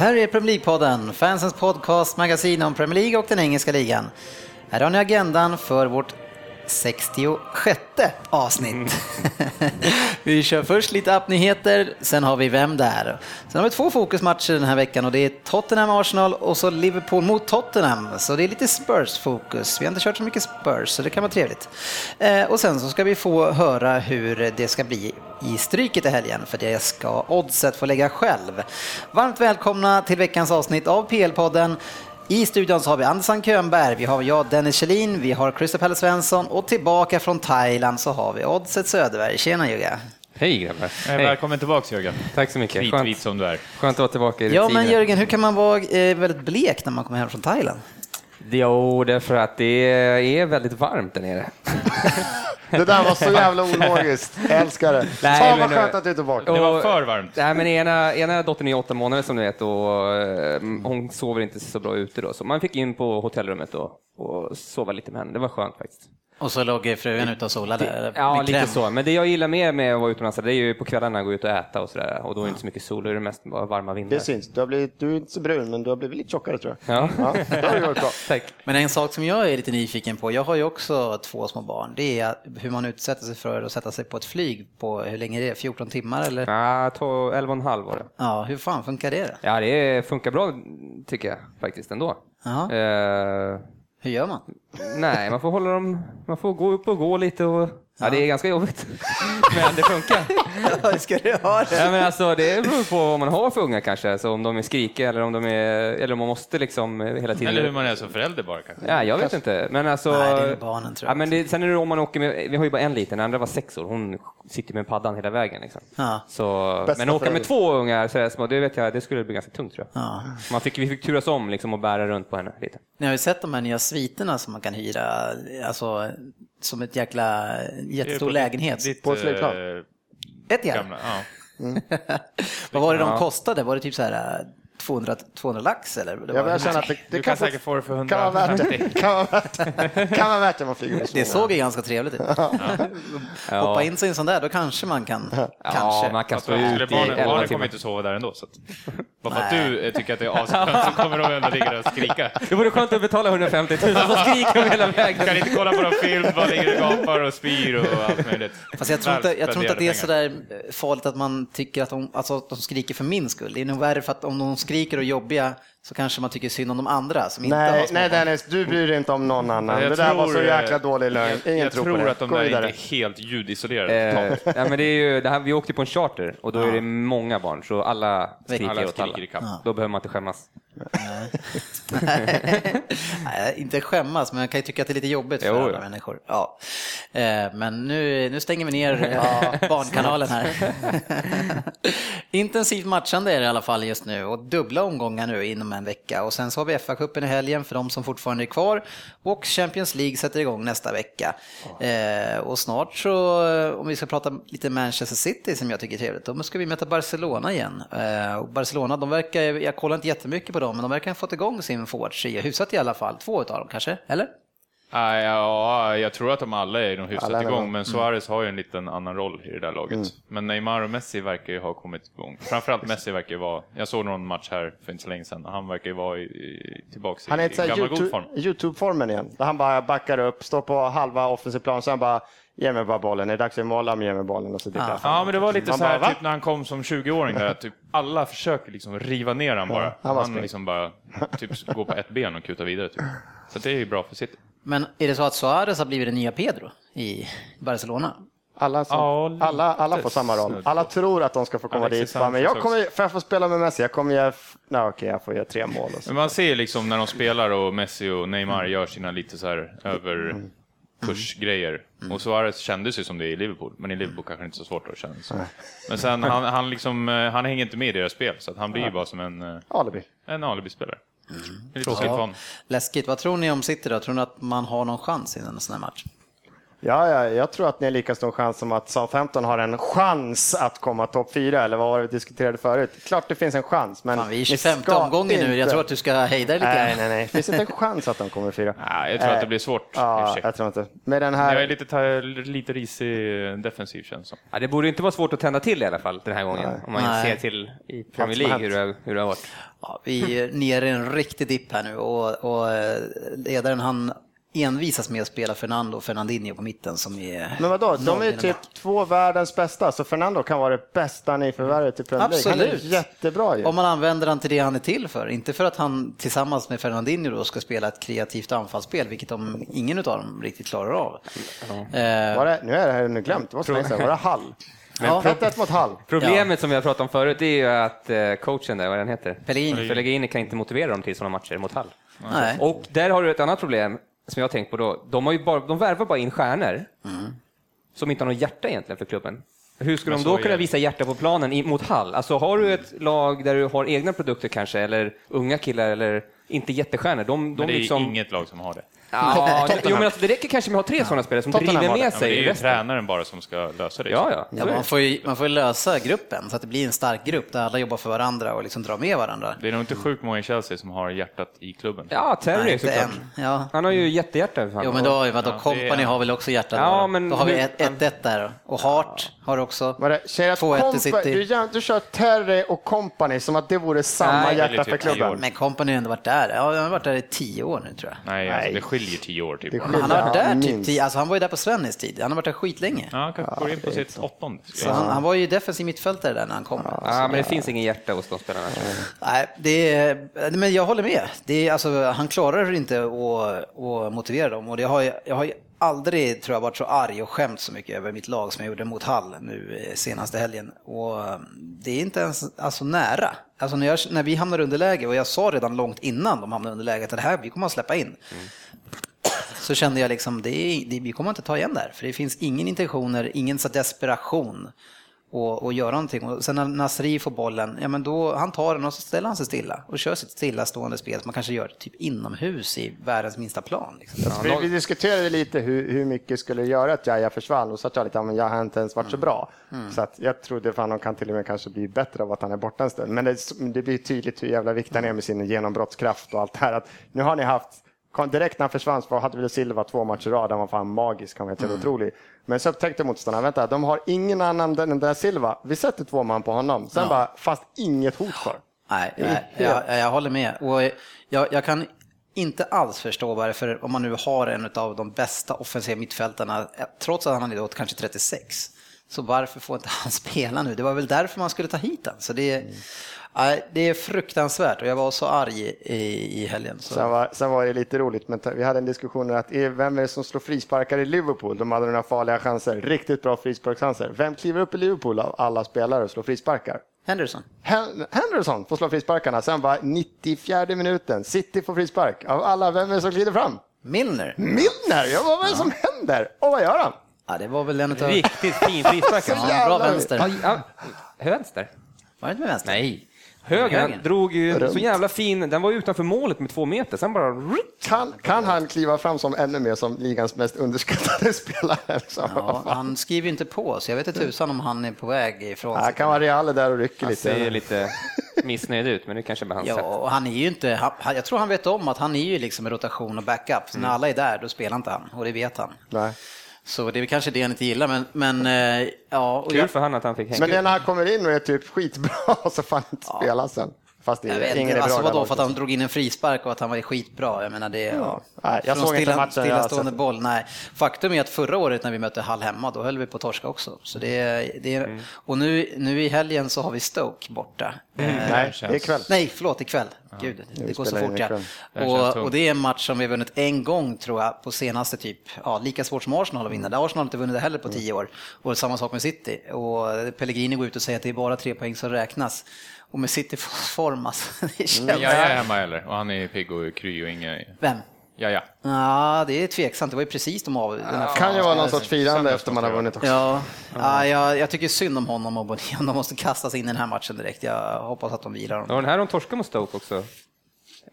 Här är Premier League-podden, fansens podcast, magasin om Premier League och den engelska ligan. Här har ni agendan för vårt 66 avsnitt. vi kör först lite appnyheter, sen har vi Vem där? Sen har vi två fokusmatcher den här veckan och det är Tottenham-Arsenal och så Liverpool mot Tottenham. Så det är lite Spurs-fokus. Vi har inte kört så mycket Spurs, så det kan vara trevligt. Eh, och sen så ska vi få höra hur det ska bli i Stryket i helgen, för det ska Oddset få lägga själv. Varmt välkomna till veckans avsnitt av PL-podden. I studion så har vi Andersson Könberg, vi har jag Dennis Kjellin, vi har Christer Svensson och tillbaka från Thailand så har vi Oddset Söderberg. Tjena Jugga! Hej grabbar! Eh, Hej. Välkommen tillbaks Jörgen. Tack så mycket. Kritvit som du är. Skönt att vara tillbaka i Ja rutinen. men Jörgen, hur kan man vara eh, väldigt blek när man kommer hem från Thailand? Jo, det är för att det är väldigt varmt där nere. Det där var så jävla ologiskt. Jag älskar det. Nej, Fan vad skönt att du är tillbaka. Det var för varmt. Nej, men ena, ena dottern är åtta månader som du vet och eh, hon sover inte så bra ute då. Så man fick in på hotellrummet och, och sova lite med henne. Det var skönt faktiskt. Och så låg frugan ute och solade? eller Ja, lite så. Men det jag gillar mer med att vara utomlands, det är ju på kvällarna gå ut och äta och sådär. Och då är det inte så mycket sol, då är det mest bara varma vindar. Det syns. Du, har blivit, du är inte så brun, men du har blivit lite tjockare tror jag. Ja, Ja, det har du gjort bra. tack. Men en sak som jag är lite nyfiken på, jag har ju också två små barn, det är hur man utsätter sig för att sätta sig på ett flyg på, hur länge är det 14 timmar eller? Ja, to- 11 och en halv var det. Ja, hur fan funkar det då? Ja, det funkar bra tycker jag faktiskt ändå. Jaha. Eh, hur gör man? nej, man får hålla dem, man får gå upp och gå lite och ja, det är ganska jobbigt. Men det funkar. Ja, ska du ha det? Ja, men alltså, det beror på vad man har för unga kanske, alltså, om de är skrikiga eller om de är, eller om man måste liksom hela tiden. Eller hur man är som förälder bara kanske. Ja, jag vet inte. Men alltså, Nej, det är barnen, tror jag. Ja, men det, sen är det om man åker med, vi har ju bara en liten, den andra var sex år, hon sitter med paddan hela vägen. Liksom. Ja. Så, Bästa men åka med två ungar så här små, det vet jag, det skulle bli ganska tungt tror jag. Ja. Man fick, vi fick turas om liksom, och bära runt på henne lite. Ni har ju sett de här nya sviterna som man kan hyra, alltså som ett jäkla jättestor lägenhet. Ditt, På ett flygplan. eh, Ett ja. gamla, ja. Vad var det de kostade? Var det typ så här 200, 200 lax eller? Det, var, jag känner att det, det Du kan få- säkert få det för kan vara värt 150. det. Kan vara värt det. Kan vara värt det man flyger så det såg ju ganska trevligt ut. Hoppa in sig i en sån där, då kanske man kan. Ja, kanske. man kan stå ut i barnen, 11 barnen kommer inte sova där ändå. Så att, bara för att du tycker att det är asskönt så kommer de ändå ligga där och skrika. Det vore skönt att betala 150 000 och skrika hela vägen. Kan inte kolla på någon film, bara ligger och gapar och spyr och allt möjligt. Fast jag tror, inte, jag tror inte att det är Välspenderade sådär farligt att man tycker att de, alltså att de skriker för min skull. Det är nog värre för att om de skriker skriker och jobbiga så kanske man tycker synd om de andra som inte har Nej, små nej barn. Dennis, du bryr dig inte om någon annan. Jag det där var så jäkla eh, dålig lögn. Jag, Ingen jag tror tror på det. att de Gå där vidare. inte är helt ljudisolerade. Eh, ja, men det är ju, det här, vi åkte på en charter och då är det många barn så alla skriker Alla åt alla. skriker ikapp. Då behöver man inte skämmas. Nej, inte skämmas, men jag kan ju tycka att det är lite jobbigt för Jo, alla ja. människor. Ja. Eh, Men nu, nu stänger vi ner eh, barnkanalen här. Intensivt matchande är det i alla fall just nu och dubbla omgångar nu inom en vecka. Och sen så har vi FA-cupen i helgen för de som fortfarande är kvar och Champions League sätter igång nästa vecka. Eh, Och snart så, om vi ska prata lite Manchester City som jag tycker är trevligt, då ska vi möta Barcelona igen. Eh, Och Barcelona, de verkar, jag kollar inte jättemycket på dem, men de verkar ha fått igång sin forwardtrio, hyfsat i alla fall. Två utav dem kanske, eller? Ah, ja, jag tror att de alla är nog hyfsat Alla är igång, men Suarez har ju en liten annan roll i det där laget. Men Neymar och Messi verkar ju ha kommit igång. Framförallt Messi verkar ju vara, jag såg någon match här för inte så länge sedan, han verkar ju vara i, i, tillbaks i, Han är i gammal god YouTube- form. YouTube-formen igen. Där han bara backar upp, står på halva offensiv plan, sen bara ge mig bara bollen. Är det dags att måla, men ge mig bollen. Och så fram. Ja, men det var lite så här bara, typ när han kom som 20-åring där, att typ alla försöker liksom riva ner han bara. han var han liksom bara typ går på ett ben och kutar vidare typ. Så det är ju bra för City. Men är det så att Suarez har blivit den nya Pedro i Barcelona? Alla, som, Ja, lite alla, alla får samma roll. Alla tror att de ska få komma Alexis dit. Bara, men jag Sanchez kommer, för jag får spela med Messi, jag kommer göra... Nej, okej, jag får göra tre mål. Och så. Men man ser liksom när de spelar och Messi och Neymar gör sina lite så här över pushgrejer. Och Suarez kändes ju som det i Liverpool, men i Liverpool kanske inte är så svårt att känna så. Men sen, han, han, liksom, eh, han hänger inte med i deras spel, så att han blir ju bara som en, eh, Alibi. en alibispelare. Synd Ja. Läskigt. Vad tror ni om City då? Tror ni att man har någon chans i en sån här match? Ja, ja, jag tror att ni har lika stor chans som att Southampton har en chans att komma topp fyra, eller vad var det vi diskuterade förut? Klart det finns en chans, men Fan, vi är i ni 25 ska omgången nu. Jag inte- tror att du ska hejda dig lite. Nej, nej, nej. Det finns inte en chans att de kommer fyra. Nej, jag tror att det blir svårt. Ja, jag tror inte. Med den Jag är här... lite, lite risig eh, defensiv känns som. Ja, det borde inte vara svårt att tända till i alla fall den här gången. Om man Nej. ser till i Premier League hur det, hur det har varit. Ja, vi är nere i en riktig dipp här nu och, och eh, ledaren han envisas med att spela Fernando och Fernandinho på mitten som är... Men vadå, de är ju typ två världens bästa, så Fernando kan vara det bästa nyförvärvet i Premier League. Han är Absolut. jättebra ju. Om man använder han till det han är till för, inte för att han tillsammans med Fernandinho då ska spela ett kreativt anfallsspel, vilket de, ingen av dem riktigt klarar av. Eh, Var det, nu är det här nu glömt, det var så länge sedan. Var det Hall? ja, 1-1 mot Hall. Problemet som vi har pratat om förut är ju att eh, coachen där, vad den heter? Pellegrini. Pellegrini kan inte motivera dem till sådana matcher mot Hall. Nej. Och där har du ett annat problem som jag har tänkt på då. De, har ju bara, de värvar bara in stjärnor som inte har något hjärta egentligen för klubben. Hur Men de då kunna visa hjärta på planen i- mot Hall? Alltså har du ett lag där du har egna produkter kanske, eller unga killar, eller inte jättestjärnor. De, Men de det är liksom... inget lag som har det. Ja, jo, men alltså, det räcker kanske med att ha tre sådana spelare som Tottenham driver det. med Ja, men det är sig ju resten. tränaren bara som ska lösa det. Ja, ja. Ja, man, får ju, man får ju lösa gruppen så att det blir en stark grupp där alla jobbar för varandra och liksom drar med varandra. Det är nog inte sjukt många i Chelsea som har hjärtat i klubben. Ja, Terry såklart. Ja. Han har ju jättehjärta. fan. Jo men då, vadå, Ja, det Company är- har väl också hjärta Ja, då? men då har vi hur- 1-1 där och Hart har också. Var det, säger att 2-1 till Compa- City. du, gör- du kör Terry och Company som att det vore samma Nej, hjärta för klubben. Men Company har ändå varit där. Ja, han har varit där i tio år nu tror jag. Nej, alltså, det skiljer tio år typ. Men han har varit där typ tio, alltså han var ju där på Svennis tid. Han har varit där skitlänge. Ja, han kanske går in på sitt åttonde. Så han, han var ju defensiv mittfältare där när han kom. Ja, men det finns ingen hjärta hos de spelarna. Nej, det är, men jag håller med. Det är, alltså, han klarar inte att, att motivera dem. Och det har, jag- jag har ju aldrig tror jag, varit så arg och skämt så mycket över mitt lag som jag gjorde mot Hall nu eh, senaste helgen. Och eh, det är inte ens alltså, nära. Alltså, när, jag, när vi hamnar under läge, och jag sa redan långt innan de hamnade under läge att det här vi kommer att släppa in. Så kände jag liksom, det är, det, vi kommer inte ta igen där. För det finns ingen intentioner, ingen så desperation och, och göra någonting. Och sen när Nasri får bollen, ja men då, han tar den och så ställer han sig stilla och kör sitt stillastående spel som man kanske gör typ inomhus i världens minsta plan. Liksom. Vi, vi diskuterade lite hur, hur mycket skulle göra att Jaja försvann och så att jag lite, ja, men jag har inte ens varit så bra. Så att jag trodde fan de kan till och med kanske bli bättre av att han är borta en stund. Men det, det blir tydligt hur jävla viktig han är med sin genombrottskraft och allt det här. Att nu har ni haft, direkt när han försvann så hade vi Silva två matcher i rad, han var fan magisk, han var helt otrolig. Men så upptäckte motståndarna, vänta, de har ingen annan än den där Silva. Vi sätter två man på honom, sen bara, fast inget hot för. Nej, nej jag, jag håller med. Och jag, jag kan inte alls förstå varför, om man nu har en av de bästa offensiva mittfältarna, eh, trots att han är då kanske 36, så varför får inte han spela nu? Det var väl därför man skulle ta hit han. Så det, är- nej, det är fruktansvärt och jag var så arg i, i helgen. Så. Sen var, sen var det lite roligt, men vi hade en diskussion om att eh, vem är det som slår frisparkar i Liverpool? De hade några farliga chanser, riktigt bra frisparkschanser. Vem kliver upp i Liverpool av alla spelare och slår frisparkar? Henderson. Hen- Henderson får slå frisparkarna, sen bara 94 minuten, City får frispark. Av alla, vem är det som glider fram? Milner. Milner! Ja, vad är det som händer? Och vad gör han? Ja, det var väl en av... Riktigt fin frispark. Ja, bra vänster. Ja, ja. Vänster? Var det inte med vänster? Nej. Höger, Höger. han drog ju Runt. så jävla fin, den var utanför målet med två meter, sen bara... Kan, kan han kliva fram som ännu mer som ligans mest underskattade spelare? Liksom? Ja, han skriver ju inte på, så jag vet inte tusan om han är på väg ifrån Ja, kan vara Real där och rycker Han ser lite. lite missnöjd ut, men det kanske bara hans Ja, sätt. och han är ju inte, han, han- jag tror han vet om att han är ju liksom rotation och backup. Så när alla är där, då spelar inte han och det vet han. Nej. Så det är kanske det han inte gillar, men, men eh, ja. Och Kul jag, för han att han fick hänga. Men när han kommer in och är typ skitbra så får han inte spela sen. Fast det jag vet ingen inte, alltså vadå, för att han drog in en frispark och att han var skitbra. Jag menar det, ja. Nej, jag Från såg inte stilla, matchen, jag har Stillastående boll, nej. Faktum är att förra året när vi mötte Hall hemma, då höll vi på att torska också. Så det, är- det, Mm. Och nu, nu i helgen så har vi Stoke borta. Eh, Nej, det är kväll. Nej, förlåt, ikväll. Gud, det vi går så fort ja. ikväll. Det Och, och det är en match som vi har vunnit en gång tror jag på senaste typ, ja lika svårt som Arsenal att vinna. Det har Arsenal inte vunnit det heller på Mm. tio år. Och samma sak med City. Och Pellegrini går ut och säger att det är bara tre poäng som räknas. Och med City form alltså, det känns... Men jag är hemma eller? Och han är pigg och kry och inga... Vem? Ja, ja. Ja, det är tveksamt. Det var ju precis de av... Den här Kan ju vara någon sorts firande efter man har vunnit också. Ja, ja jag, jag tycker synd om honom och Bonnier om de måste kastas in i den här matchen direkt. Jag hoppas att de vilar Ja, honom. den här de torskar mot Stoke också.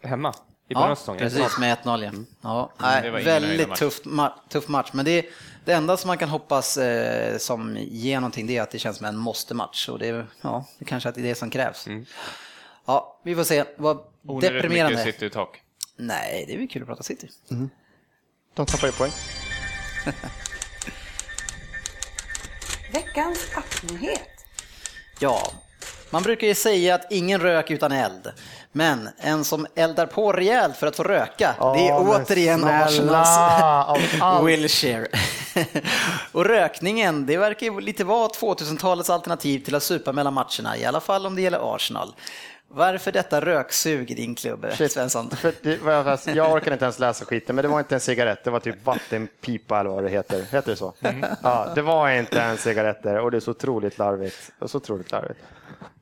Hemma. I början av Ja, säsongen. precis, med 1-0 ja. ja det var nej, väldigt tuff, ma tuff match, men det, det enda som man kan hoppas eh, som ger någonting det är att det känns som en måste-match och det, är- ja, det kanske är det som krävs. Ja, vi får se. Vad Onödigt deprimerande. mycket city i tak. Nej, det är väl kul att prata City. De tappar ju poäng. Veckans appnyhet. Ja, man brukar ju säga att ingen rök utan eld. Men en som eldar på rejält för att få röka, det är återigen snälla, Arsenals. Wilshire. och rökningen, det verkar ju lite vara 2000-talets alternativ till att supa mellan matcherna, i alla fall om det gäller Arsenal. Varför detta röksug i din klubb, Shit. Svensson? För jag orkar inte ens läsa skiten, men det var inte en cigarett, det var typ vattenpipa eller vad det heter. Heter det så? Ja, det var inte en cigaretter och det är så otroligt larvigt. Det är så otroligt larvigt.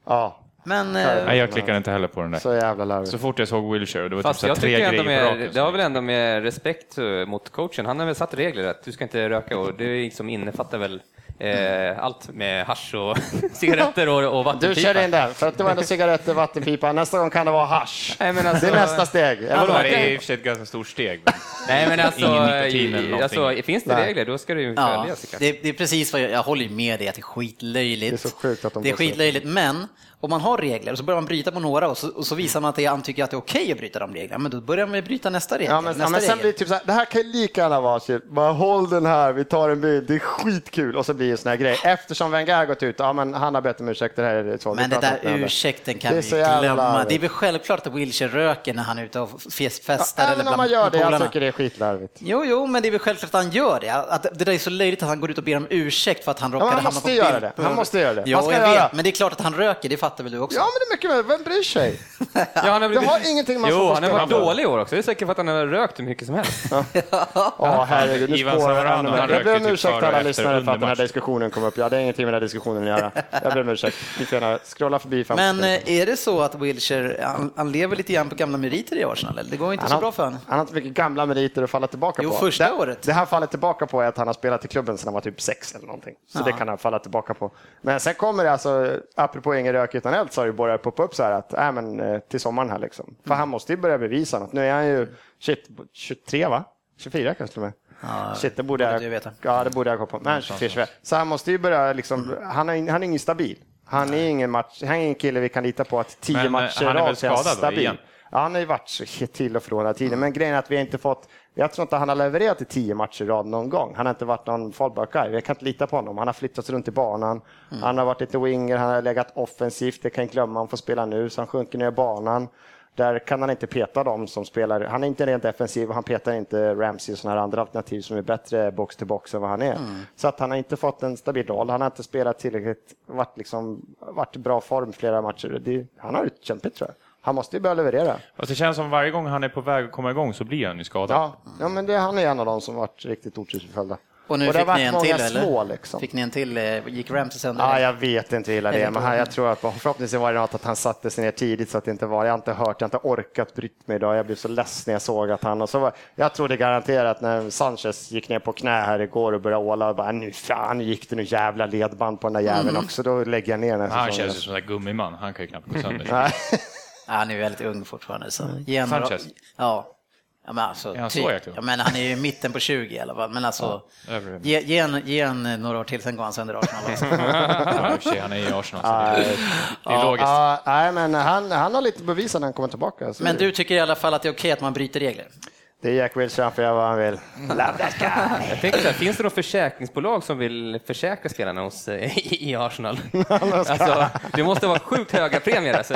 Ja, Men eh, Nej, jag klickar inte heller på den där. så jävla larvigt. Så fort jag såg Wilshire, och det var Fast typ jag tre grejer på med, raken. det har väl ändå med respekt eh, mot coachen. Han har väl satt regler att du ska inte röka och det liksom innefattar väl eh, allt med hasch och cigaretter och, och Du vattenpipa. kör in där, för att det var ändå cigaretter, vattenpipa. Nästa gång kan det vara hasch. Nej, men alltså, Det är nästa steg. Ja, Eller det är i och för sig ett ganska stort steg. men- Nej, men alltså, i- alltså, finns det regler då ska det ju Ja, följas. jag. det, det är precis vad jag, jag håller med dig att det är skitlöjligt. Det är så sjukt att de Det är skitlöjligt, men om man har regler och så börjar man bryta på några och så, och så visar man att det, han tycker att det är okej att bryta de reglerna, men då börjar man bryta nästa regel. Ja, men, nästa ja, men sen regel. blir det typ så här, det här kan ju lika gärna vara typ, bara håll den här, vi tar en bild, det är skitkul och så blir det sån här grej. Eftersom Wenger gått ut, ja men han har bett om ursäkt, det här är så. Men det där ursäkten kan vi glömma. larvigt. Det är väl självklart att Wilshire röker när han är ute och fest- festar Ja, eller även om bland man gör det, jag tycker det är skitlarvigt. Jo, jo, men det är väl självklart att han gör det. Att det där är så löjligt att han går ut och ber om ursäkt för att han råkade han hamna måste på göra bild. det. Han måste göra det. Jo, jag han vet, göra? men det är klart att han röker, det fattar väl du också? Ja, men det är mycket väl, vem bryr sig? Ja, han har, Det har ingenting med Jo, han har varit dålig i år också. Det är säkert för att han har rökt hur mycket som helst. Ja, herregud, nu Ivan spårar ännu han mer. Jag ber om typ ursäkt till alla lyssnare för att den här diskussionen kom upp. Jag hade ingenting med den här diskussionen att göra. Jag ber om ursäkt. Ni får gärna scrolla förbi. fem Men eh, är det så att Wilshire, han, han lever lite grann på gamla meriter i Arsenal? Eller? Det går inte Han så har, bra för honom. han har inte mycket gamla meriter att falla tillbaka Jo, på. första det, året. Det han faller tillbaka på är att han har spelat i klubben sedan han var typ sex eller någonting. Så det kan han falla tillbaka på. Men sen kommer det alltså, apropå ingen rök utan eld, har det börjat poppa upp så här att, äh, men eh, till sommaren här liksom. För Mm. han måste ju börja bevisa något. Nu är han ju, shit, 23 va? 24 kanske till och med. Shit, det borde jag, du veta. Ja, det borde jag gå på. Men 24, 25. Så han måste ju börja liksom, han är, han är ingen stabil. Han är ingen match, han är ingen kille vi kan lita på att tio Men, eh, matcher han är stabil. igen? Han har ju varit så till och från hela tiden, men grejen är att vi har inte fått jag tror inte han har levererat i tio matcher i rad någon gång. Han har inte varit någon fallback guy. Jag kan inte lita på honom. Han har flyttats runt i banan. Han har varit lite winger, han har legat offensivt. Det kan jag glömma, han får spela nu, så han sjunker ner i banan. Där kan han inte peta dem som spelar. Han är inte rent defensiv och han petar inte Ramsey och sådana här andra alternativ som är bättre box till box än vad han är. Så att han har inte fått en stabil roll. Han har inte spelat tillräckligt, varit, liksom, varit i bra form flera matcher. Det, han har det kämpigt tror jag. Han måste ju börja leverera. Och det känns som varje gång han är på väg att komma igång så blir han ju skadad. Ja, ja men det, han är en av dem som varit riktigt otursförföljda. Och nu det har fick varit ni en till eller? små liksom. Fick ni en till? eh, Gick Ramsey sönder? Ja, jag vet inte hur illa det är, men han, jag tror att förhoppningsvis var det något att han satte sig ner tidigt så att det inte var, jag har inte hört, jag har inte orkat brytt mig idag, jag blev så ledsen när jag såg att han, och så var, jag trodde garanterat när Sanchez gick ner på knä här igår och började åla, och bara, nu fan, gick det nu jävla ledband på den där jäveln Mm. också, då lägger jag ner den här Han känns ju som en gummiman. Han kan ju knappt gå sönder. Ja, han är ju väldigt ung fortfarande. Så. En Sanchez? Ja. Ja, men alltså, Är han så typ. ja, men han är ju i mitten på 20 i alla fall. Men alltså, övre. ge, ge, en, ge en eh, några år till, sen går han sönder Arsenal. Alltså. Ja, han är i Arsenal, så det är, det är logiskt. Ja, nej, men han, han har lite bevisat när han kommer tillbaka. Så Men du tycker i alla fall att det är okej att man bryter regler? Det är Jack Wilshere, får göra vad han vill. Jag tänker så här, finns det något försäkringsbolag som vill försäkra spelarna hos, eh, i, i Arsenal? Alltså, det måste vara sjukt höga premier. Alltså.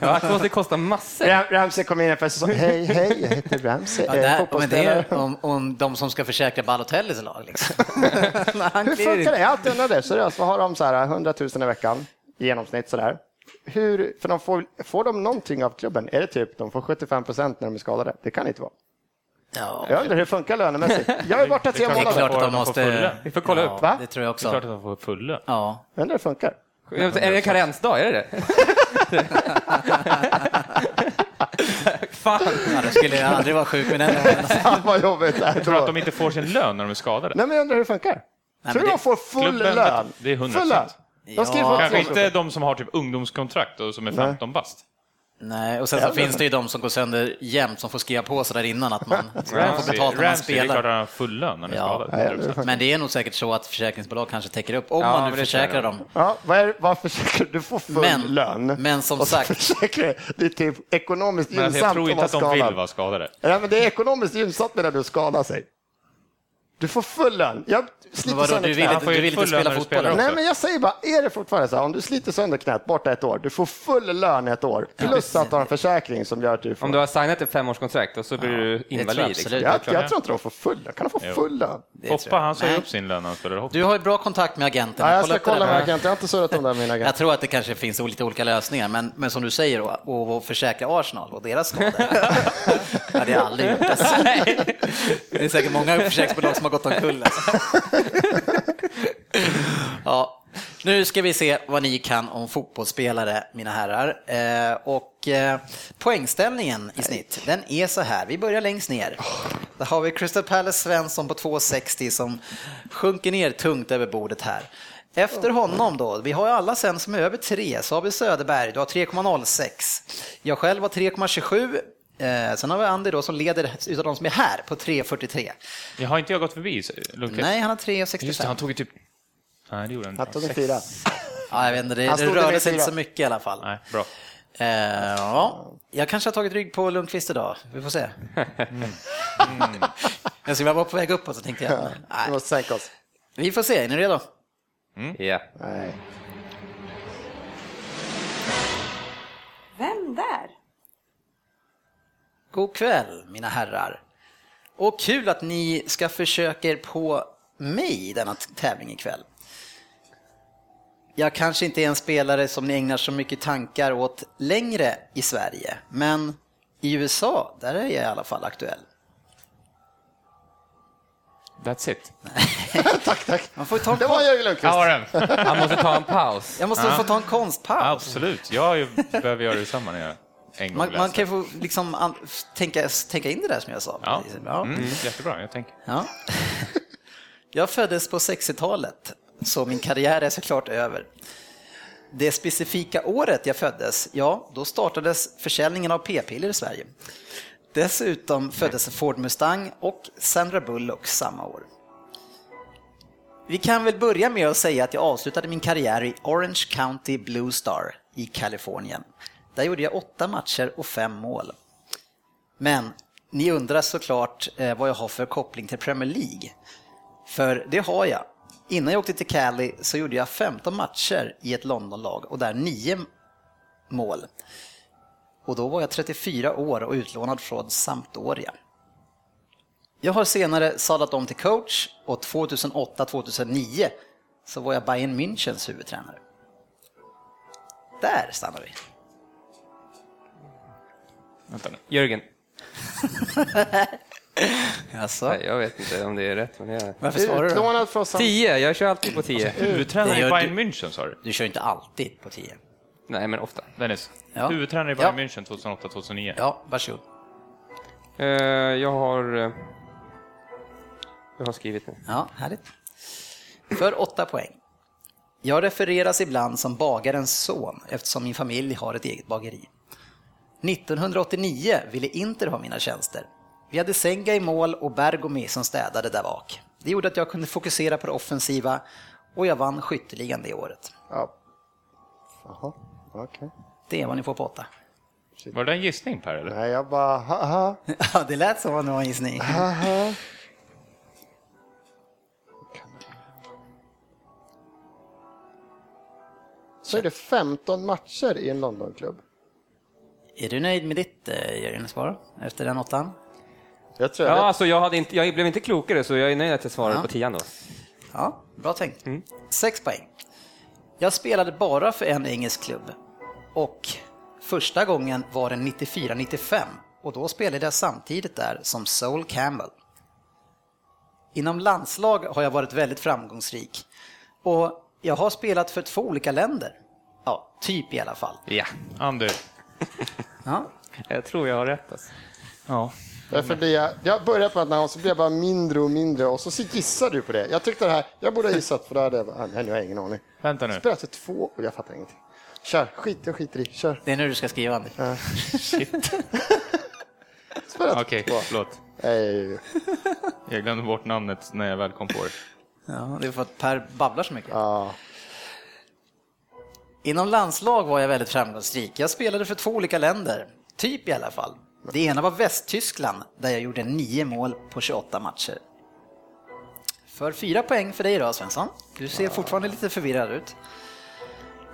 Ja, det måste kosta massor. Ram, Ramsey kom in för säsong. Hej, hej, jag heter Ramsey. Ja, eh, där, men det är om, om de som ska försäkra Balotellis lag. Liksom. Hur funkar det? Jag har alltid undrat det. Seriöst, vad har de så här 100 000 i veckan i genomsnitt sådär? Hur, för de får, får de någonting av klubben? Är det typ de får 75 procent när de är skadade? Det kan inte vara. Ja, Jag undrar hur det funkar lönemässigt. Jag är borta tre klart det är månader. klart att de måste... Vi får kolla upp. Ja, Va? det tror jag Det är klart också. att de får fulla. Ja. Jag undrar hur det funkar. Är det en karensdag? Är det det? fan. Ja, det skulle jag aldrig vara sjuk med den. Fan vad jobbigt är Tror att de inte får sin lön när de är skadade? Nej men jag undrar hur det funkar. men Tror du det- de får full Klubben- lön? det är 100%. Full lön. De skriver Ja. Kanske inte de som har typ ungdomskontrakt och som är 15 bast. Nej, och sen så finns det ju de som går sönder jämt som får skriva på sig där innan att man man får betalt när man Ramsey, det är klart spelar. han har full lön när han Ja. 100%. Men det är nog säkert så att försäkringsbolag kanske täcker upp om Ja, man men nu försäkrar dem. Ja, vad är, vad försäkrar du? får full Men- lön. men som sagt- försäkrar det är typ ekonomiskt Men gynnsamt jag tror inte att de vill vara skadade. Ja, men det är ekonomiskt gynnsamt medan du skadar sig. Du får full lön. Jag sliter vadå, sönder du vill, knät. Du vill inte spela du fotboll? Nej, men jag säger bara, är det fortfarande så här, om du sliter sönder knät borta ett år, du får full lön ett år, plus att du har en försäkring som gör att du får... Om du har signat ett femårskontrakt och så blir du tror jag invalid. absolut. Liksom. jag, jag det. tror inte de får full lön. Kan de få Jo. full lön? Hoppa, jag. han sa upp sin lön när han spelade hockey. Du har ju bra kontakt med agenten. Ja, jag ska kolla med agenten. Jag har inte surrat om det med min agent. Jag tror att det kanske finns lite olika lösningar, men, men som du säger, att att försäkra Arsenal och deras skador, det hade jag aldrig gjort. Alltså. Det är säkert många försäkringsbolag som har gått omkull. Alltså. Ja, nu ska vi se vad ni kan om fotbollsspelare, mina herrar. Eh, och eh, poängställningen i snitt, den är så här. Vi börjar längst ner. Där har vi Crystal Palace Svensson på 2,60 som sjunker ner tungt över bordet här. Efter honom då, vi har ju alla sen som är över 3, så har vi Söderberg, du har 3,06. Jag själv har 3,27. Eh, sen har vi Andy då som leder utav de som är här på 3,43. Jag har inte jag gått förbi Lundqvist? Nej, han har Just det, 3,65. han tog ju typ... Nej, det gjorde han Han inte. tog en fyra. Ja, jag vet inte, det, Han det rörde sig inte så mycket i alla fall. Nej, bra. Eh, ja, jag kanske har tagit rygg på Lundqvist idag, vi får se. Mm. Jag skulle vara på väg uppåt så tänkte jag, Vi nej. måste sänka oss. Vi får se, är ni redo? Ja. Nej. Vem där? God kväll, mina herrar. Och kul att ni ska försöka er på mig i denna tävling ikväll. Jag kanske inte är en spelare som ni ägnar så mycket tankar åt längre i Sverige, men i USA, där är jag i alla fall aktuell. That's it. tack, tack. Man får ta en Det var Jörgen Lundqvist. Han måste ta en paus. jag måste få ta en konstpaus. Absolut. Jag behöver göra detsamma när jag en gång Man, man läser. kan få liksom an, tänka, tänka in det där som jag sa. Ja. Ja. Mm, jättebra, jag tänker. Ja. Jag föddes på 60-talet, så min karriär är såklart över. Det specifika året jag föddes, ja, då startades försäljningen av p-piller i Sverige. Dessutom föddes Ford Mustang och Sandra Bullock samma år. Vi kan väl börja med att säga att jag avslutade min karriär i Orange County Blue Star i Kalifornien. Där gjorde jag åtta matcher och fem mål. Men ni undrar såklart eh, vad jag har för koppling till Premier League. För det har jag. Innan jag åkte till Cali så gjorde jag 15 matcher i ett Londonlag och där 9 mål. Och då var jag 34 år och utlånad från Sampdoria. Jag har senare sadlat om till coach och 2008-2009 så var jag Bayern Münchens huvudtränare. Där stannar vi. Vänta nu. Jörgen. Alltså, Nej, jag vet inte om det är rätt. Men jag... varför svarar du? då? Utlånad från. Tio, jag kör alltid på tio. Huvudtränare Det i gör Bayern München sa du? Du kör inte alltid på 10. Nej, men ofta. Dennis. Ja. Huvudtränare i Bayern Ja. München 2008-2009. Ja, varsågod. Eh, jag har... eh, Jag har skrivit nu. Ja, härligt. För åtta poäng. Jag refereras ibland som bagarens son eftersom min familj har ett eget bageri. 1989 ville Inter ha mina tjänster. Vi hade Senga i mål och Bergomi som städade där bak. Det gjorde att jag kunde fokusera på det offensiva och jag vann skytteligan det året. Ja. Jaha, okej. Det är vad ni får på åtta. Var det en gissning Per? Eller? Nej, jag bara, haha. Ja, det lät som om det var en gissning. Så är det 15 matcher i en Londonklubb. Är du nöjd med ditt eh, Jörgen svar efter den åttan? Jag tror jag Ja, vet. alltså jag, hade inte, jag blev inte klokare, så jag är nöjd att jag svarade Ja. på tian då. Ja, bra tänkt. Sex poäng. Jag spelade bara för en engelsk klubb och första gången var den 94-95 och då spelade jag samtidigt där som Sol Campbell. Inom landslag har jag varit väldigt framgångsrik och jag har spelat för två olika länder. Ja, typ i alla fall. Ja. Ander. Ja. Jag tror jag har rätt. Alltså. Ja. Därför blir jag, jag börjar på ett namn och så blir jag bara mindre och mindre och så gissar du på det. Jag tyckte det här, jag borde ha gissat för då hade jag bara, nej nu har jag ingen aning. Vänta nu. Spelat till två och jag fattar ingenting. Kör, skit jag skiter i, kör. Det är nu du ska skriva, Andy. Spelat Okej, två. förlåt. Nej, Jag glömde bort namnet när jag väl kom på det. Ja, det är för att Per babblar så mycket. ja. Inom landslag var jag väldigt framgångsrik. Jag spelade för två olika länder, typ i alla fall. Det ena var Västtyskland, där jag gjorde nio mål på 28 matcher. För fyra poäng för dig då, Svensson. Du ser fortfarande lite förvirrad ut.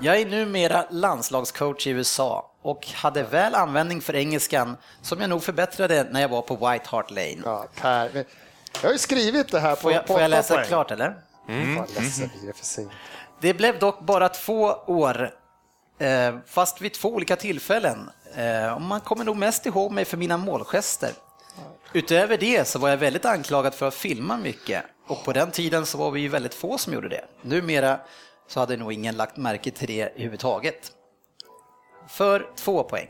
Jag är numera landslagscoach i USA och hade väl användning för engelskan som jag nog förbättrade när jag var på White Hart Lane. ja, Per. Jag har ju skrivit det här på Får jag, på får jag läsa poäng. klart eller? Mm. Ledsen, det blev dock bara två år, eh, fast vid två olika tillfällen. Eh, man kommer nog mest ihåg mig för mina målgester. Utöver det så var jag väldigt anklagad för att filma mycket och på den tiden så var vi ju väldigt få som gjorde det. Numera så hade nog ingen lagt märke till det överhuvudtaget. För två poäng.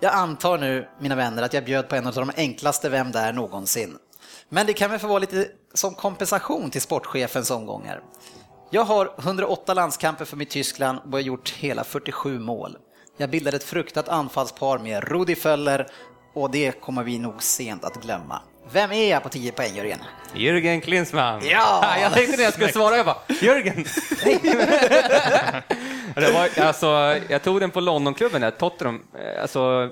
Jag antar nu, mina vänner, att jag bjöd på en av de enklaste Vem där någonsin. Men det kan väl få vara lite som kompensation till sportchefens omgångar. Jag har 108 landskamper för mitt Tyskland och har gjort hela 47 mål. Jag bildade ett fruktat anfallspar med Rudi Föller och det kommer vi nog sent att glömma. Vem är jag på 10 poäng, Jörgen? Jürgen Klinsmann. Ja! Jag tänkte när jag skulle svara, jag bara, Jörgen! det var, alltså, jag tog den på Londonklubben, där, Tottenham. Eh, Alltså,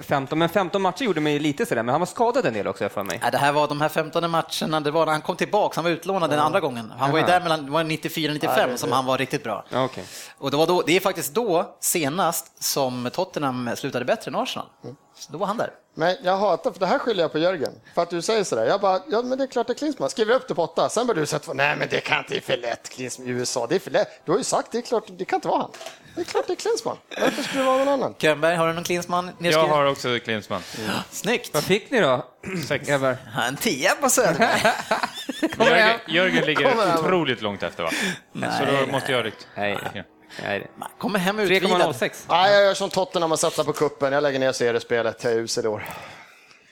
15, men 15 matcher gjorde mig lite sådär, men han var skadad en del också, för mig. Ja, det här var de här 15 matcherna, det var när han kom tillbaka, han var utlånad den andra gången. Han var ju där mellan det var 94-95 som han var riktigt bra. Ja, okej. Och det, var då, det är faktiskt då, senast, som Tottenham slutade bättre än Arsenal. Så då var han där. Men jag hatar, för det här skyller jag på Jörgen. För att du säger sådär. Jag bara, ja men det är klart det är Klinsmann. Skriver upp det på åtta. Sen börjar du säga, nej men det kan inte, det är för lätt. Klinsmann i USA, det är för lätt. Du har ju sagt, det är klart, det kan inte vara han. Det är klart det är Klinsmann. Varför skulle det vara någon annan? Könberg, har du någon Klinsmann Jag har också Klinsmann. Snyggt! Vad fick ni då, grabbar? Ja, En tia på Söderberg. Jörgen, Jörgen ligger otroligt långt efter va? Så då måste jag ryckt. Nej. Ja. Nej. Kommer hem utvilad. 3,06. Nej, jag gör som Tottenham och satsar på kuppen. Jag lägger ner seriespelet. Jag är usel i år.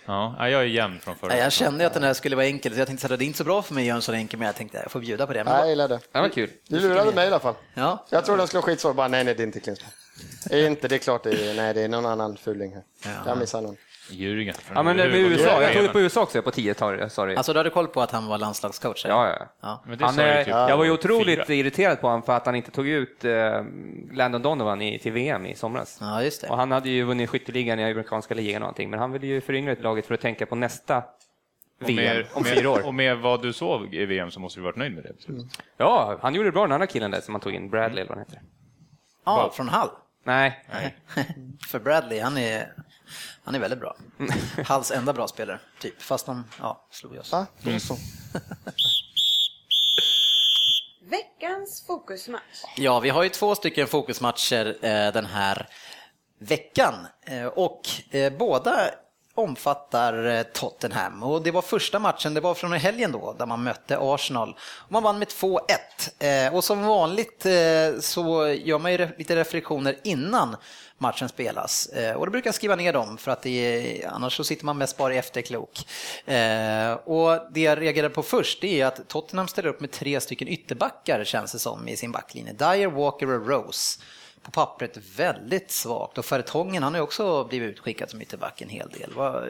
Ja, ja, jag är jämn från förra Ja, jag kände att den här skulle vara enkel, så jag tänkte att det är inte så bra för mig att göra en sån enkel, men jag tänkte jag får bjuda på det. Men Nej, jag gillar det. Det var kul. Du lurade mig i alla fall. Ja. Jag trodde den skulle vara skitsvår. Bara, nej, nej, det är inte Klinsmann. Inte, det är klart det är, nej, det är någon annan fuling här. Jag missar någon. Jürgen. Ja, men med USA, jag tog det på USA också, på 10 tar sa du. Alltså du hade koll på att han var landslagscoach? eller? Ja, ja. ja. Men det Han, sa typ jag var ju otroligt fyra. irriterad på honom för att han inte tog ut eh, Landon Donovan i, till VM i somras. Ja, just Och det. han hade ju vunnit skytteligan i amerikanska ligan och någonting, men han ville ju föryngra ett laget för att tänka på nästa Och VM med, om med- fyra år. Och med vad du såg i VM så måste du varit nöjd med det. beslutet. Ja, han gjorde det bra den andra killen där som han tog in, Bradley eller vad han heter. Ja, från Hall. Nej, För Bradley, han är, han är väldigt bra. Halls enda bra spelare, typ. Fast de ja, slog oss. Ja, då så. Veckans fokusmatch. Ja, vi har ju två stycken fokusmatcher eh, den här veckan eh, och eh, båda omfattar eh, Tottenham och det var första matchen, det var från i helgen då, där man mötte Arsenal. Man vann med 2-1 eh, och som vanligt eh, så gör man ju re- lite reflektioner innan matchen spelas eh, och då brukar jag skriva ner dem för att det är, annars så sitter man mest bara efterklok. Eh, och det jag reagerade på först det är att Tottenham ställer upp med tre stycken ytterbackar känns det som i sin backlinje. Dyer, Walker och Rose på pappret väldigt svagt och Fertongen han har ju också blivit utskickad som ytterback en hel del. Vad,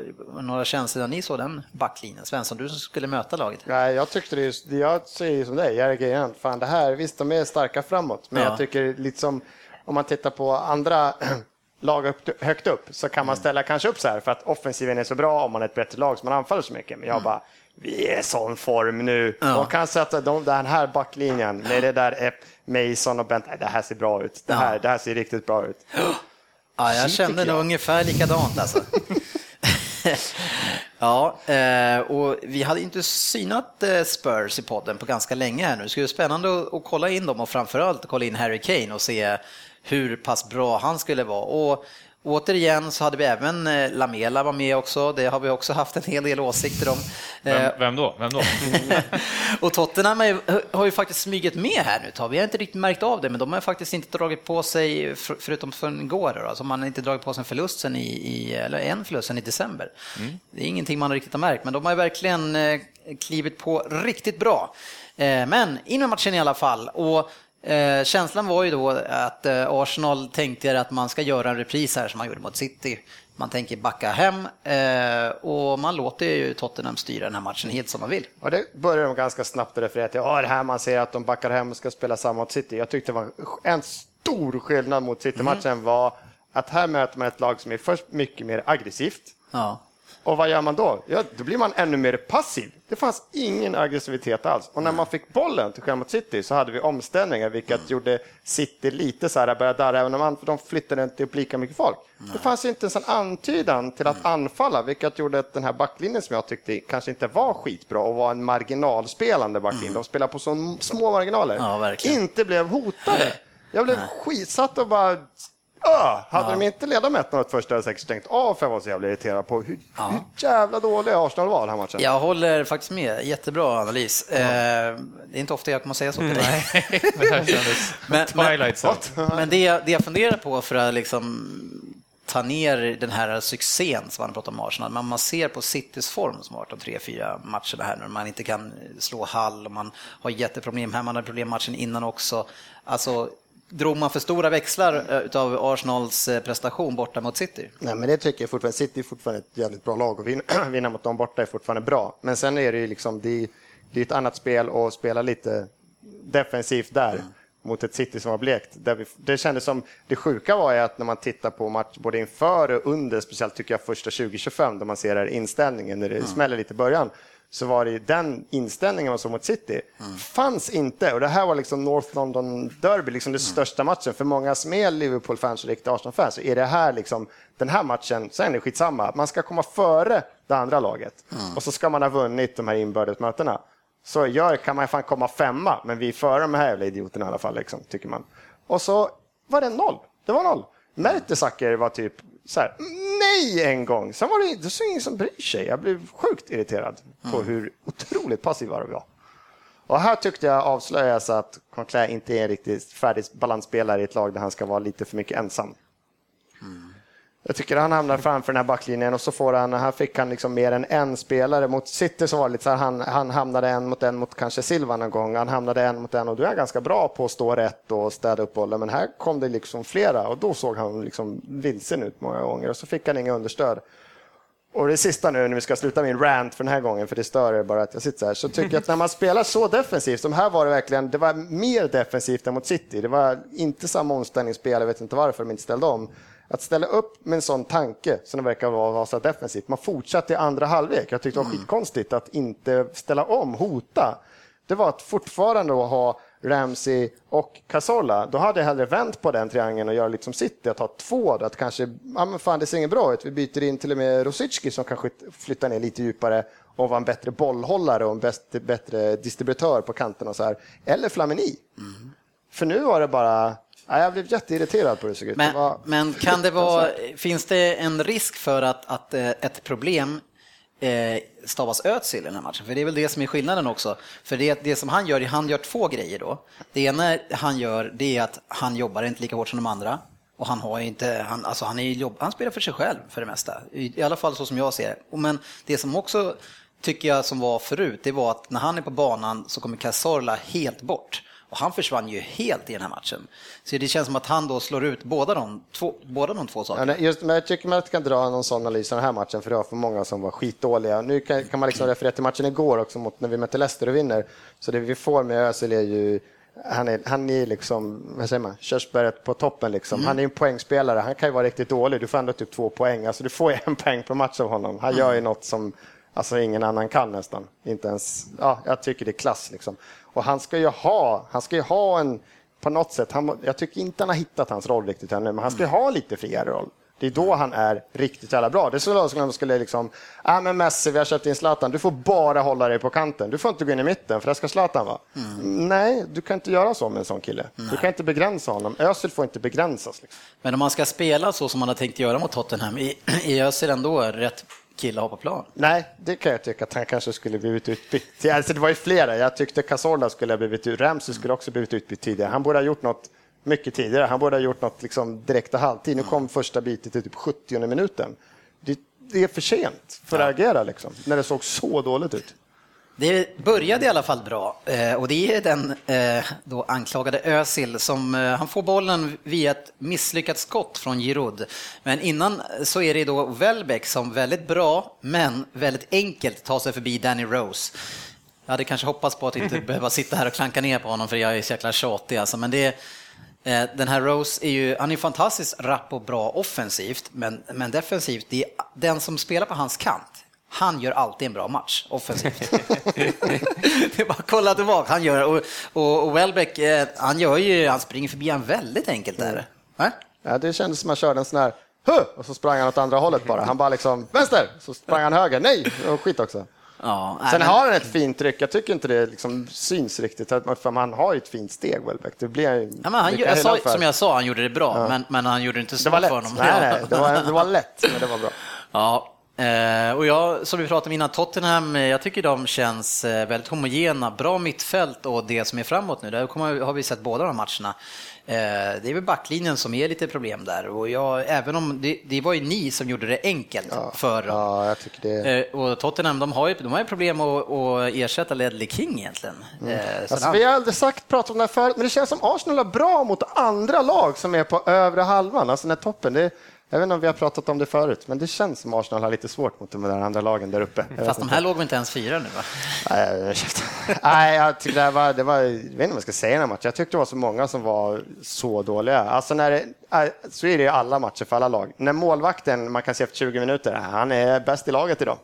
några känslor när ni såg den backlinjen? Svensson, du som skulle möta laget. Nej, jag tyckte det just, jag säger som dig, jag reagerar inte. Fan, det här, visst de är starka framåt, men Ja. jag tycker lite som om man tittar på andra lag upp, högt upp så kan man ställa kanske upp så här för att offensiven är så bra om man är ett bättre lag som man anfaller så mycket. Men jag bara, vi är i sån form nu. Ja. De kan sätta de, den här backlinjen med det där Epp, Mason och Bent. Det här ser bra ut. Det här, det här ser riktigt bra ut. Ja, jag Shit, kände nog jag. ungefär likadant alltså. ja, eh, och vi hade inte synat eh, Spurs i podden på ganska länge här nu. Det skulle bli spännande att, att kolla in dem och framförallt kolla in Harry Kane och se hur pass bra han skulle vara. Och Återigen så hade vi även eh, Lamela var med också, det har vi också haft en hel del åsikter om. Vem, Eh, vem då? Vem då? och Tottenham är, har ju faktiskt smugit med här nu. Vi har inte riktigt märkt av det, men de har faktiskt inte dragit på sig, för, förutom för igår, då, alltså man har inte dragit på sig en förlust sen i, i eller en förlust sen i december. Det är ingenting man riktigt har märkt, men de har ju verkligen eh, klivit på riktigt bra. Men in med matchen i alla fall. Och Eh, känslan var ju då att eh, Arsenal tänkte att man ska göra en repris här som man gjorde mot City. Man tänker backa hem eh, och man låter ju Tottenham styra den här matchen helt som man vill. Och det börjar de ganska snabbt att referera till. Ja, det här man ser att de backar hem och ska spela samma mot City. Jag tyckte det var en stor skillnad mot City-matchen var att här möter man ett lag som är först mycket mer aggressivt. Ja. Och vad gör man då? Ja, då blir man ännu mer passiv. Det fanns ingen aggressivitet alls. Och när man fick bollen till skillnad mot City så hade vi omställningar vilket gjorde City lite så här, började darra, även om man, de flyttade inte upp lika mycket folk. Det fanns inte ens en antydan till att anfalla, vilket gjorde att den här backlinjen som jag tyckte kanske inte var skitbra och var en marginalspelande backlinje, de spelar på så små marginaler, Ja, inte blev hotade. Jag blev skitsatt och bara Öh, hade de inte ledat med 1-0 första hade jag säkert tänkt av för jag var så jävla irriterad på hur, hur jävla dåliga Arsenal var den här matchen. Jag håller faktiskt med, jättebra analys. Eh, det är inte ofta jag kommer säga så till dig. här kändes Men- Zone. Men det, jag- det jag funderar på för att liksom ta ner den här succén som man pratar om Arsenal, men man ser på Citys form som har varit de tre, fyra matcherna här när man inte kan slå Hall och man har jätteproblem här, man hade problem matchen innan också. Alltså, drog man för stora växlar eh, av Arsenals eh, prestation borta mot City? Nej, men det tycker jag fortfarande. City är fortfarande ett jävligt bra lag och vinna, vinna mot dem borta är fortfarande bra. Men sen är det ju liksom, det är, det är ett annat spel och spela lite defensivt där mot ett City som var blekt. Där vi, det kändes som, det sjuka var ju att när man tittar på match både inför och under, speciellt tycker jag första 20-25, då man ser här inställningen när det smäller lite i början, så var det ju den inställningen man såg mot City, fanns inte. Och det här var liksom North London Derby, liksom det största matchen. För många som är Liverpool-fans och riktiga Arsenal-fans så är det här liksom, den här matchen, sen är det skitsamma, man ska komma före det andra laget. Och så ska man ha vunnit de här inbördes mötena. Så gör, kan man fan komma femma, men vi är före de här jävla idioterna i alla fall, liksom, tycker man. Och så var det noll. Det var noll. Mertesacker var typ så här, nej en gång. Sen var det, det så ingen som bryr sig. Jag blev sjukt irriterad på hur otroligt passiva de var. Och här tyckte jag avslöjas att Conclair inte är en riktigt färdig balansspelare i ett lag där han ska vara lite för mycket ensam. Jag tycker han hamnar framför den här backlinjen och så får han, här fick han liksom mer än en spelare. Mot City så var det lite så här, han, han hamnade en mot en mot kanske Silva någon gång. Han hamnade en mot en och då är han ganska bra på att stå rätt och städa upp bollen. Men här kom det liksom flera och då såg han liksom vilsen ut många gånger och så fick han inga understöd. Och det sista nu när vi ska sluta min rant för den här gången, för det stör er bara att jag sitter så här, så tycker jag att när man spelar så defensivt, som här var det verkligen, det var mer defensivt än mot City. Det var inte samma omställningsspel, jag vet inte varför de inte ställde om. Att ställa upp med en sån tanke, som det verkar vara, vara så defensivt, man fortsatte i andra halvlek. Jag tyckte det var skitkonstigt att inte ställa om, hota. Det var att fortfarande ha Ramsey och Casola, då hade jag hellre vänt på den triangeln och göra liksom City, att ha två, att kanske, ja men fan det ser inget bra ut, vi byter in till och med Rosicki som kanske flyttar ner lite djupare och var en bättre bollhållare och en bäst, bättre distributör på kanten och så här. Eller Flamini. För nu var det bara, ja, jag blev jätteirriterad på det såg ut. det Men, var men kan det vara, finns det en risk för att, att eh, ett problem eh, stavas Özil i den här matchen? För det är väl det som är skillnaden också. För det, det som han gör, han gör två grejer då. Det ena han gör, det är att han jobbar inte lika hårt som de andra. Och han har inte, han, alltså han, är jobb, han spelar för sig själv för det mesta. I, I alla fall så som jag ser det. Men det som också tycker jag som var förut, det var att när han är på banan så kommer Cazorla helt bort. Och han försvann ju helt i den här matchen. Så det känns som att han då slår ut båda de två, båda de två sakerna. just, men jag tycker man inte kan dra någon sån analys av den här matchen för det var för många som var skitdåliga. Nu kan, kan man liksom referera till matchen igår också mot när vi mötte Leicester och vinner. Så det vi får med Özil är ju han är, han är liksom, vad säger man, körsbäret på toppen liksom. Han är en poängspelare, han kan ju vara riktigt dålig, du får ändå typ två poäng. Alltså du får en poäng per match av honom. Han gör ju något som alltså, ingen annan kan nästan. Inte ens, ja, jag tycker det är klass liksom. Och han ska ju ha, han ska ju ha en, på något sätt, han, jag tycker inte han har hittat hans roll riktigt ännu, men han ska ju ha lite friare roll. Det är då han är riktigt jävla bra. Det är så som de skulle liksom, ja men Messi, vi har köpt in Zlatan, du får bara hålla dig på kanten. Du får inte gå in i mitten, för det ska Zlatan vara. Mm. Nej, du kan inte göra så med en sån kille. Nej. Du kan inte begränsa honom. Özil får inte begränsas. Liksom. Men om man ska spela så som man har tänkt göra mot Tottenham, är Özil ändå rätt kille att hoppa plan? Nej, det kan jag tycka att han kanske skulle blivit utbytt. Alltså, det var ju flera. Jag tyckte Cazorla skulle ha blivit utbytt. Ramsey skulle också blivit utbytt tidigare. Han borde ha gjort något mycket tidigare. Han borde ha gjort något liksom direkt och halvtid. Nu kom första bitet i typ 70 minuten. Det, det, är för sent för att agera liksom, när det såg så dåligt ut. Det började i alla fall bra eh, och det är den eh, då anklagade Özil som eh, han får bollen via ett misslyckat skott från Giroud. Men innan så är det då Welbeck som väldigt bra men väldigt enkelt tar sig förbi Danny Rose. Jag hade kanske hoppats på att inte behöva sitta här och klanka ner på honom för jag är så jäkla tjatig alltså, men det den här Rose är ju, han är fantastiskt rapp och bra offensivt, men, men defensivt, det är den som spelar på hans kant han gör alltid en bra match offensivt. det är bara att kolla tillbaka. Han gör, och, och, och Welbeck, eh, han, gör ju, han springer förbi han väldigt enkelt där. Mm. Ja, det kändes som att han körde en sån här Huh! och så sprang han åt andra hållet bara. Han bara liksom vänster, så sprang han höger. Nej, och skit också. Ja, Sen men... har han ett fint tryck. Jag tycker inte det liksom syns riktigt. För han har ju ett fint steg, Welbeck. Det blir ja, han, jag sa, Som jag sa, han gjorde det bra, ja. men, men han gjorde det inte svårt för honom. Nej, nej, det var, det var lätt, men det var bra. Ja, Eh, och jag, som vi pratade om innan, Tottenham, eh, jag tycker de känns eh, väldigt homogena, bra mittfält och det som är framåt nu, där kommer, har vi sett båda de matcherna. Det är väl backlinjen som är lite problem där och jag, även om det, det var ju ni som gjorde det enkelt ja, för dem. Ja, jag tycker det. Och Tottenham, de har ju, de har ju problem att, att ersätta Ledley King egentligen. Mm. Alltså, vi har aldrig sagt, pratat om det här förut, men det känns som Arsenal är bra mot andra lag som är på övre halvan, alltså den här toppen. Det, jag vet inte om vi har pratat om det förut, men det känns som Arsenal har lite svårt mot de där andra lagen där uppe. Fast de här låg väl inte ens fyra nu? Va? Nej, jag tyckte det var, det var, jag vet inte vad jag ska säga här matchen. Jag tyckte det var så många som var så dåliga. Alltså när det, äh, så är det i alla matcher för alla lag. När målvakten, man kan se efter 20 minuter, han är bäst i laget idag.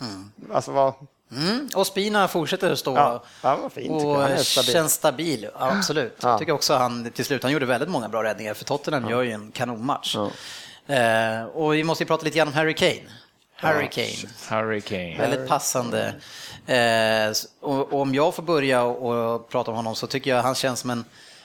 Mm. Alltså vad, Mm. Och Spina fortsätter att stå ja, ja, fint, och stabil. känns stabil. Absolut. Ja. Jag tycker också han till slut, han gjorde väldigt många bra räddningar för Tottenham ja. gör ju en kanonmatch. Ja. Eh, och vi måste ju prata lite grann om Harry Kane. Harry Kane. Harry Kane. Väldigt passande. Eh, och, och, om jag får börja och, och, prata om honom så tycker jag han känns som en,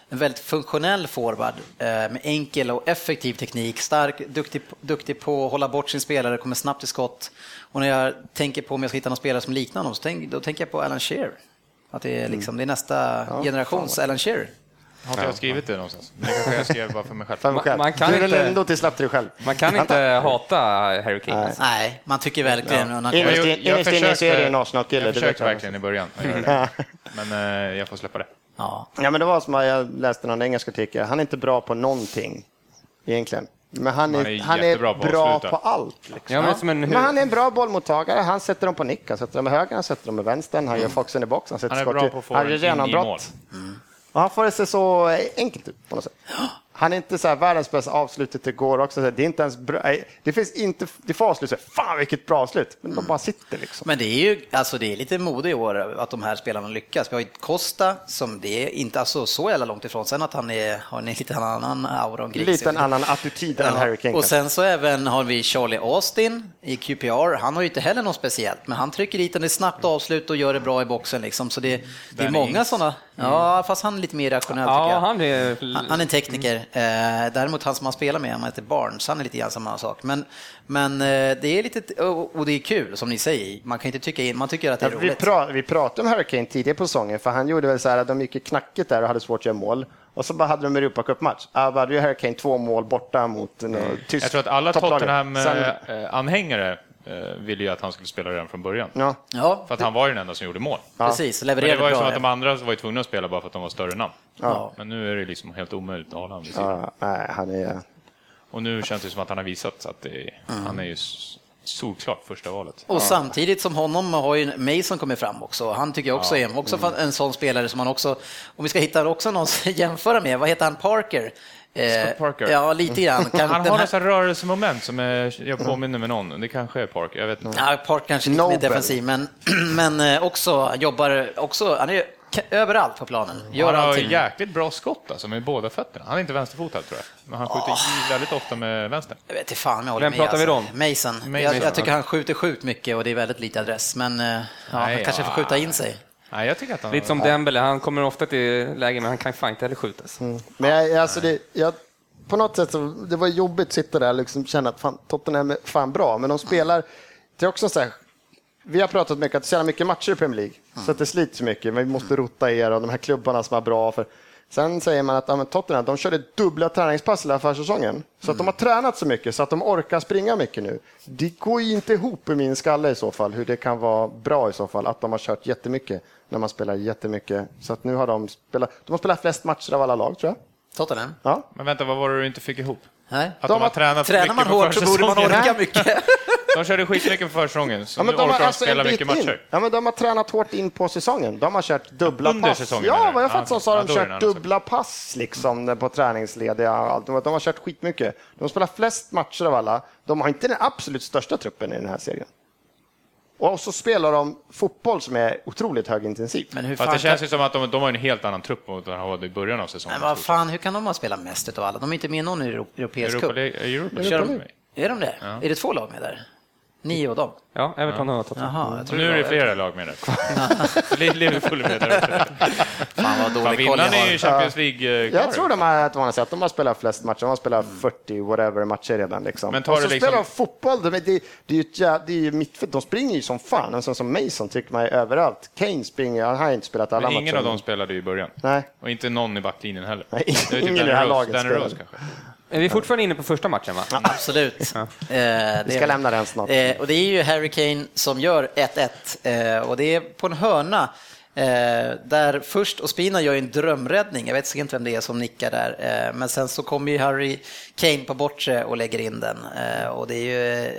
en väldigt funktionell forward eh, med enkel och effektiv teknik, stark, duktig, duktig på att hålla bort sin spelare, kommer snabbt till skott. Och när jag tänker på om jag ska hitta någon spelare som liknar honom så tänk, då tänker jag på Alan Shearer. Att det är, liksom, det är nästa ja, generations Alan Shearer. Har inte jag skrivit det någonstans? Det kanske jag skrev bara för mig själv. För mig själv. Man, man kan du inte, ändå till släppte dig själv. Man kan inte hata Harry Kane. Nej, Nej man tycker verkligen... Ja. Jag, jag, jag, jag försökte, jag försökte verkligen i början att göra det. Men uh, jag får släppa det. Ja. ja, men det var som att jag läste någon engelsk artikel. Han är inte bra på någonting egentligen. Men han är, han är, han är bra, på, bra på, allt. Liksom. Ja, men, en... men, han är en bra bollmottagare. Han sätter dem på nick, han sätter dem med höger, han sätter dem med vänster, han gör foxen i box, han sätter han är skott. Bra på att få han gör genombrott. Mm. Han får det se så enkelt ut på något sätt. Han är inte så här världens bästa avslutet igår också. Det är inte ens bra. Det finns inte, det får avslut fan vilket bra avslut. Men de bara sitter liksom. Men det är ju, alltså det är lite mode i år att de här spelarna lyckas. Vi har ju Costa som det är inte alltså så jävla långt ifrån. Sen att han är, har en lite annan aura omkring sig. Lite en annan attityd än Harry Kane. Och sen så även har vi Charlie Austin i QPR. Han har ju inte heller något speciellt, men han trycker dit den i snabbt avslut och gör det bra i boxen liksom. Så det, det är många sådana. Ja, mm. fast han är lite mer rationell ja, tycker jag. Han är... Han, han är en tekniker. Mm. däremot han som han spelar med, han heter Barnes, han är lite grann samma sak. Men, men eh, det är lite, och det är kul som ni säger, man kan inte tycka in, man tycker att det är ja, roligt. Vi, pra, vi pratade om Hurricane tidigare på säsongen, för han gjorde väl så här att de gick knackigt där och hade svårt att göra mål. Och så bara hade de Europacupmatch. Ja, då hade ju Hurricane två mål borta mot mm. tysk Jag tror att alla Tottenham-anhängare eh, ville ju att han skulle spela redan från början. Ja. Ja. För att han var ju den enda som gjorde mål. Ja. Precis, levererade det var ju bra, som att de andra var ju tvungna att spela bara för att de var större namn. Ja. Men nu är det liksom helt omöjligt att hålla honom ja, han är... Och nu känns det som att han har visat att är, mm. han är ju solklart första valet. Och ja. samtidigt som honom har ju Mason kommit fram också. Han tycker jag också ja. är också mm. en sån spelare som man också, om vi ska hitta också någon att jämföra med, vad heter han, Parker? Eh, Scott Parker? Ja, lite grann. Kan, han har här... rörelsemoment som är, jag påminner med någon. Det kanske är Parker, jag vet inte. Ja, Parker kanske är lite mer defensiv, men, men eh, också, jobbar också, han är Överallt på planen. Gör Han har allting. jäkligt bra skott alltså, med båda fötterna. Han är inte vänsterfotad tror jag, men han skjuter väldigt ofta med vänster. Jag vet inte fan jag håller Vem med. pratar vi alltså. om? Mason. Jag, jag tycker han skjuter sjukt mycket och det är väldigt lite adress. Men eh, ja, Nej, han kanske ja. får skjuta in sig. Nej, jag tycker att han... Lite som Dembele, han kommer ofta till läge men han kan fan inte heller skjutas. Men jag, alltså det, jag, på något sätt så, det var jobbigt att sitta där och liksom känna att fan, Tottenham är fan bra, men de spelar, det är också så här, vi har pratat mycket att det är så mycket matcher i Premier League, så att det slits så mycket, men vi måste rota er och de här klubbarna som är bra. För, sen säger man att ja, men Tottenham, de körde dubbla träningspass hela försäsongen, så att de har tränat så mycket så att de orkar springa mycket nu. Det går ju inte ihop i min skalle i så fall, hur det kan vara bra i så fall, att de har kört jättemycket när man spelar jättemycket. Så att nu har de spelat, de har spelat flest matcher av alla lag tror jag. Tottenham? Ja. Men vänta, vad var det du inte fick ihop? Nej. Att de, har tränat Tränar mycket man hårt så borde man orka mycket. De körde skitmycket på försäsongen, så Ja, men nu de har orkar de alltså spela mycket in. matcher. Ja, men de har tränat hårt in på säsongen. De har kört dubbla Under pass. säsongen, ja, vad jag Ja, fattar så okej. har Ja, de kört dubbla pass liksom på träningslediga. allt. De, de har kört skitmycket. De spelar flest matcher av alla. De har inte den absolut största truppen i den här serien. Och så spelar de fotboll som är otroligt högintensiv. Men hur Fast fan, det känns ju som att de, de har en helt annan trupp mot vad de hade i början av säsongen. men vad fan, hur kan de ha spelat mest utav alla? De är inte med i någon euro- europeisk Europa cup. Europa Kör League. de, är de det? Är det två lag med där? Ni och dem? Ja, Everton har Tottenham. Jaha, jag tror Nu är det flera lag med det. Liverpool är med där också. Fan vad Fan, dålig koll jag vinnaren är ju har. Champions League Jag tror de har, att man har sett, de har spelat flest matcher, de har spelat 40 whatever matcher redan. Liksom. Men tar och så det liksom- spelar de fotboll, de, det, det, det är ju ju mittfält, de springer ju som fan. En sån som Mason tycker man är överallt. Kane springer, han har inte spelat alla Men ingen matcher. av dem spelade ju i början. Nej. Och inte någon i backlinjen heller. Nej, typ ingen i det här laget Danny. Rose kanske. Är vi fortfarande inne på första matchen va? Absolut. Eh, det Vi ska lämna den snart. Eh, och det är ju Harry Kane som gör 1-1 eh, och det är på en hörna eh, där först Ospina gör en drömräddning, jag vet inte vem det är som nickar där, eh, men sen så kommer ju Harry Kane på bortre och lägger in den eh, och det är ju eh,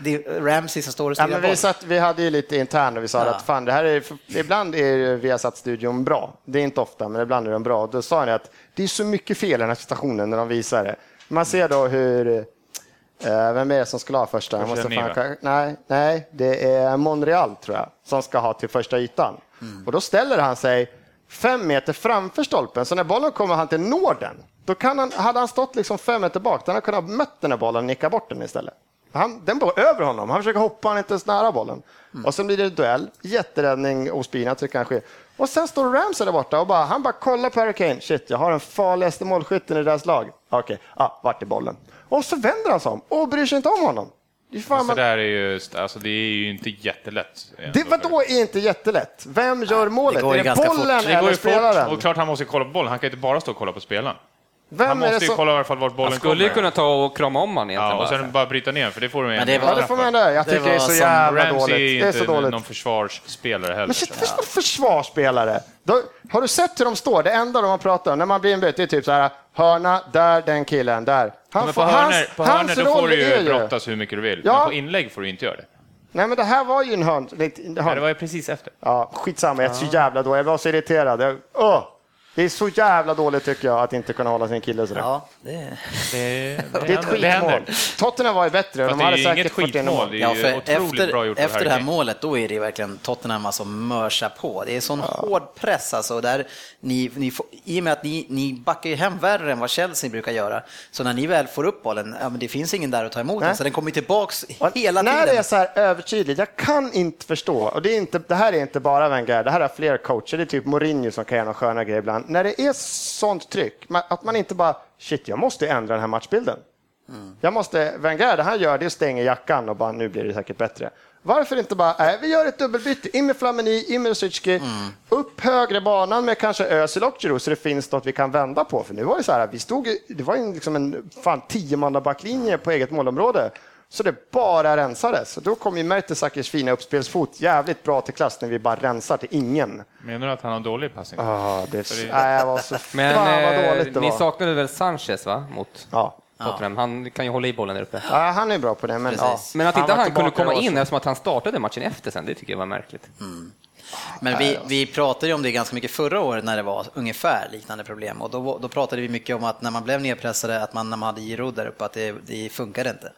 det är Ramsey som står och Ja, styr men vi, satt, vi hade ju lite internt och vi sa Ja. att fan, det här är, ibland är Viasat-studion bra. Det är inte ofta, men ibland är den bra. Och då sa ni att det är så mycket fel i den här situationen när de visar det. Man ser då hur Eh, vem är det som skulle ha första? Jag måste fan, nej, nej, det är Monreal tror jag som ska ha till första ytan. Och då ställer han sig fem meter framför stolpen, så när bollen kommer han till når den. Då kan han, hade han stått liksom fem meter bak, då hade han kunnat mött den här bollen och nicka bort den istället. Han, den går över honom, han försöker hoppa, han är inte ens nära bollen. Och sen blir det duell, jätteräddning, Ospina tycker han sker. Och sen står Ramsey där borta och bara, han bara kollar på Harry Kane. Shit, jag har den farligaste målskytten i deras lag. Okej, ja, vart är bollen? Och så vänder han sig om och bryr sig inte om honom. Det är Alltså, man, det, där är ju, alltså, det är ju inte jättelätt. det vadå är inte jättelätt? Vem gör målet? går ju är det ganska fort. bollen Det går eller ju fort spelaren? och klart han måste kolla på bollen. Han kan inte bara stå och kolla på spelaren. Vem Han är det måste ju som... kolla i alla fall vart bollen Han skulle ju kommer. kunna ta och krama om han egentligen. Ja, och bara. sen bara bryta ner för det får de Men det var- Ja, det får man göra. Jag Det tycker det är var så jävla Ramsey dåligt. är Det är inte så dåligt. någon försvarsspelare heller. Men shit, förstå försvarsspelare. Då, har du sett hur de står? Det enda de har pratat om när man blir inbytt det är typ så här, hörna, där, den killen, där. Han men får- på hörnor, på hörnor då får du är ju brottas hur mycket du vill. Ja. Men på inlägg får du inte göra det. Nej, men det här var ju en hörn. Nej, det var ju precis efter. Ja, skitsamma, jag är så jävla dålig. Jag var så irriterad. Jag, åh, det är så jävla dåligt tycker jag att inte kunna hålla sin kille sådär. Ja, det... Det, Det är ett. Det skitmål. Tottenham var ju bättre. Fast De hade det är inget 41 skitmål. mål. Det är Ja, ju otroligt efter, bra gjort efter det här Kane. målet, då är det verkligen Tottenham alltså mörsar på. Det är sån hård press alltså. Där ni, ni får, I och med att ni, ni backar ju hem värre än vad Chelsea brukar göra. Så när ni väl får upp bollen, ja, men det finns ingen där att ta emot den, Nej. så den kommer ju tillbaks Och hela när tiden. det är så här övertydligt, jag kan inte förstå, och det, är inte, det här är inte bara Wenger, det här är fler coacher, det är typ Mourinho som kan göra några sköna grejer ibland. När det är sånt tryck, att man inte bara, shit, jag måste ändra den här matchbilden. Jag måste, Wenger, det han gör, det är att stänga jackan och bara, nu blir det säkert bättre. Varför inte bara, nej, vi gör ett dubbelbyte, in med Flamini, in med Rosicki, upp högre banan med kanske Özil och Giroud så det finns något vi kan vända på. För nu var det så här, vi stod, det var ju liksom en fan tiomannabacklinje på eget målområde. Så det bara rensades. Då kom ju Mertesackers fina uppspelsfot jävligt bra till klass när vi bara rensar till ingen. Menar du att han har dålig passning? Ah, det, Så det- nej, jag var så Men fan vad eh, dåligt det ni var. saknade väl Sanchez va? Mot Ja. Tottenham. Han kan ju hålla i bollen där uppe. ja, han är bra på det. Men, ja. Men att inte var han kunde komma in eftersom att han startade matchen efter sen, det tycker jag var märkligt. Men vi, vi pratade ju om det ganska mycket förra året när det var ungefär liknande problem. Och då, då pratade vi mycket om att när man blev nedpressade, att man när man hade Giroud där uppe, att det, det funkade inte.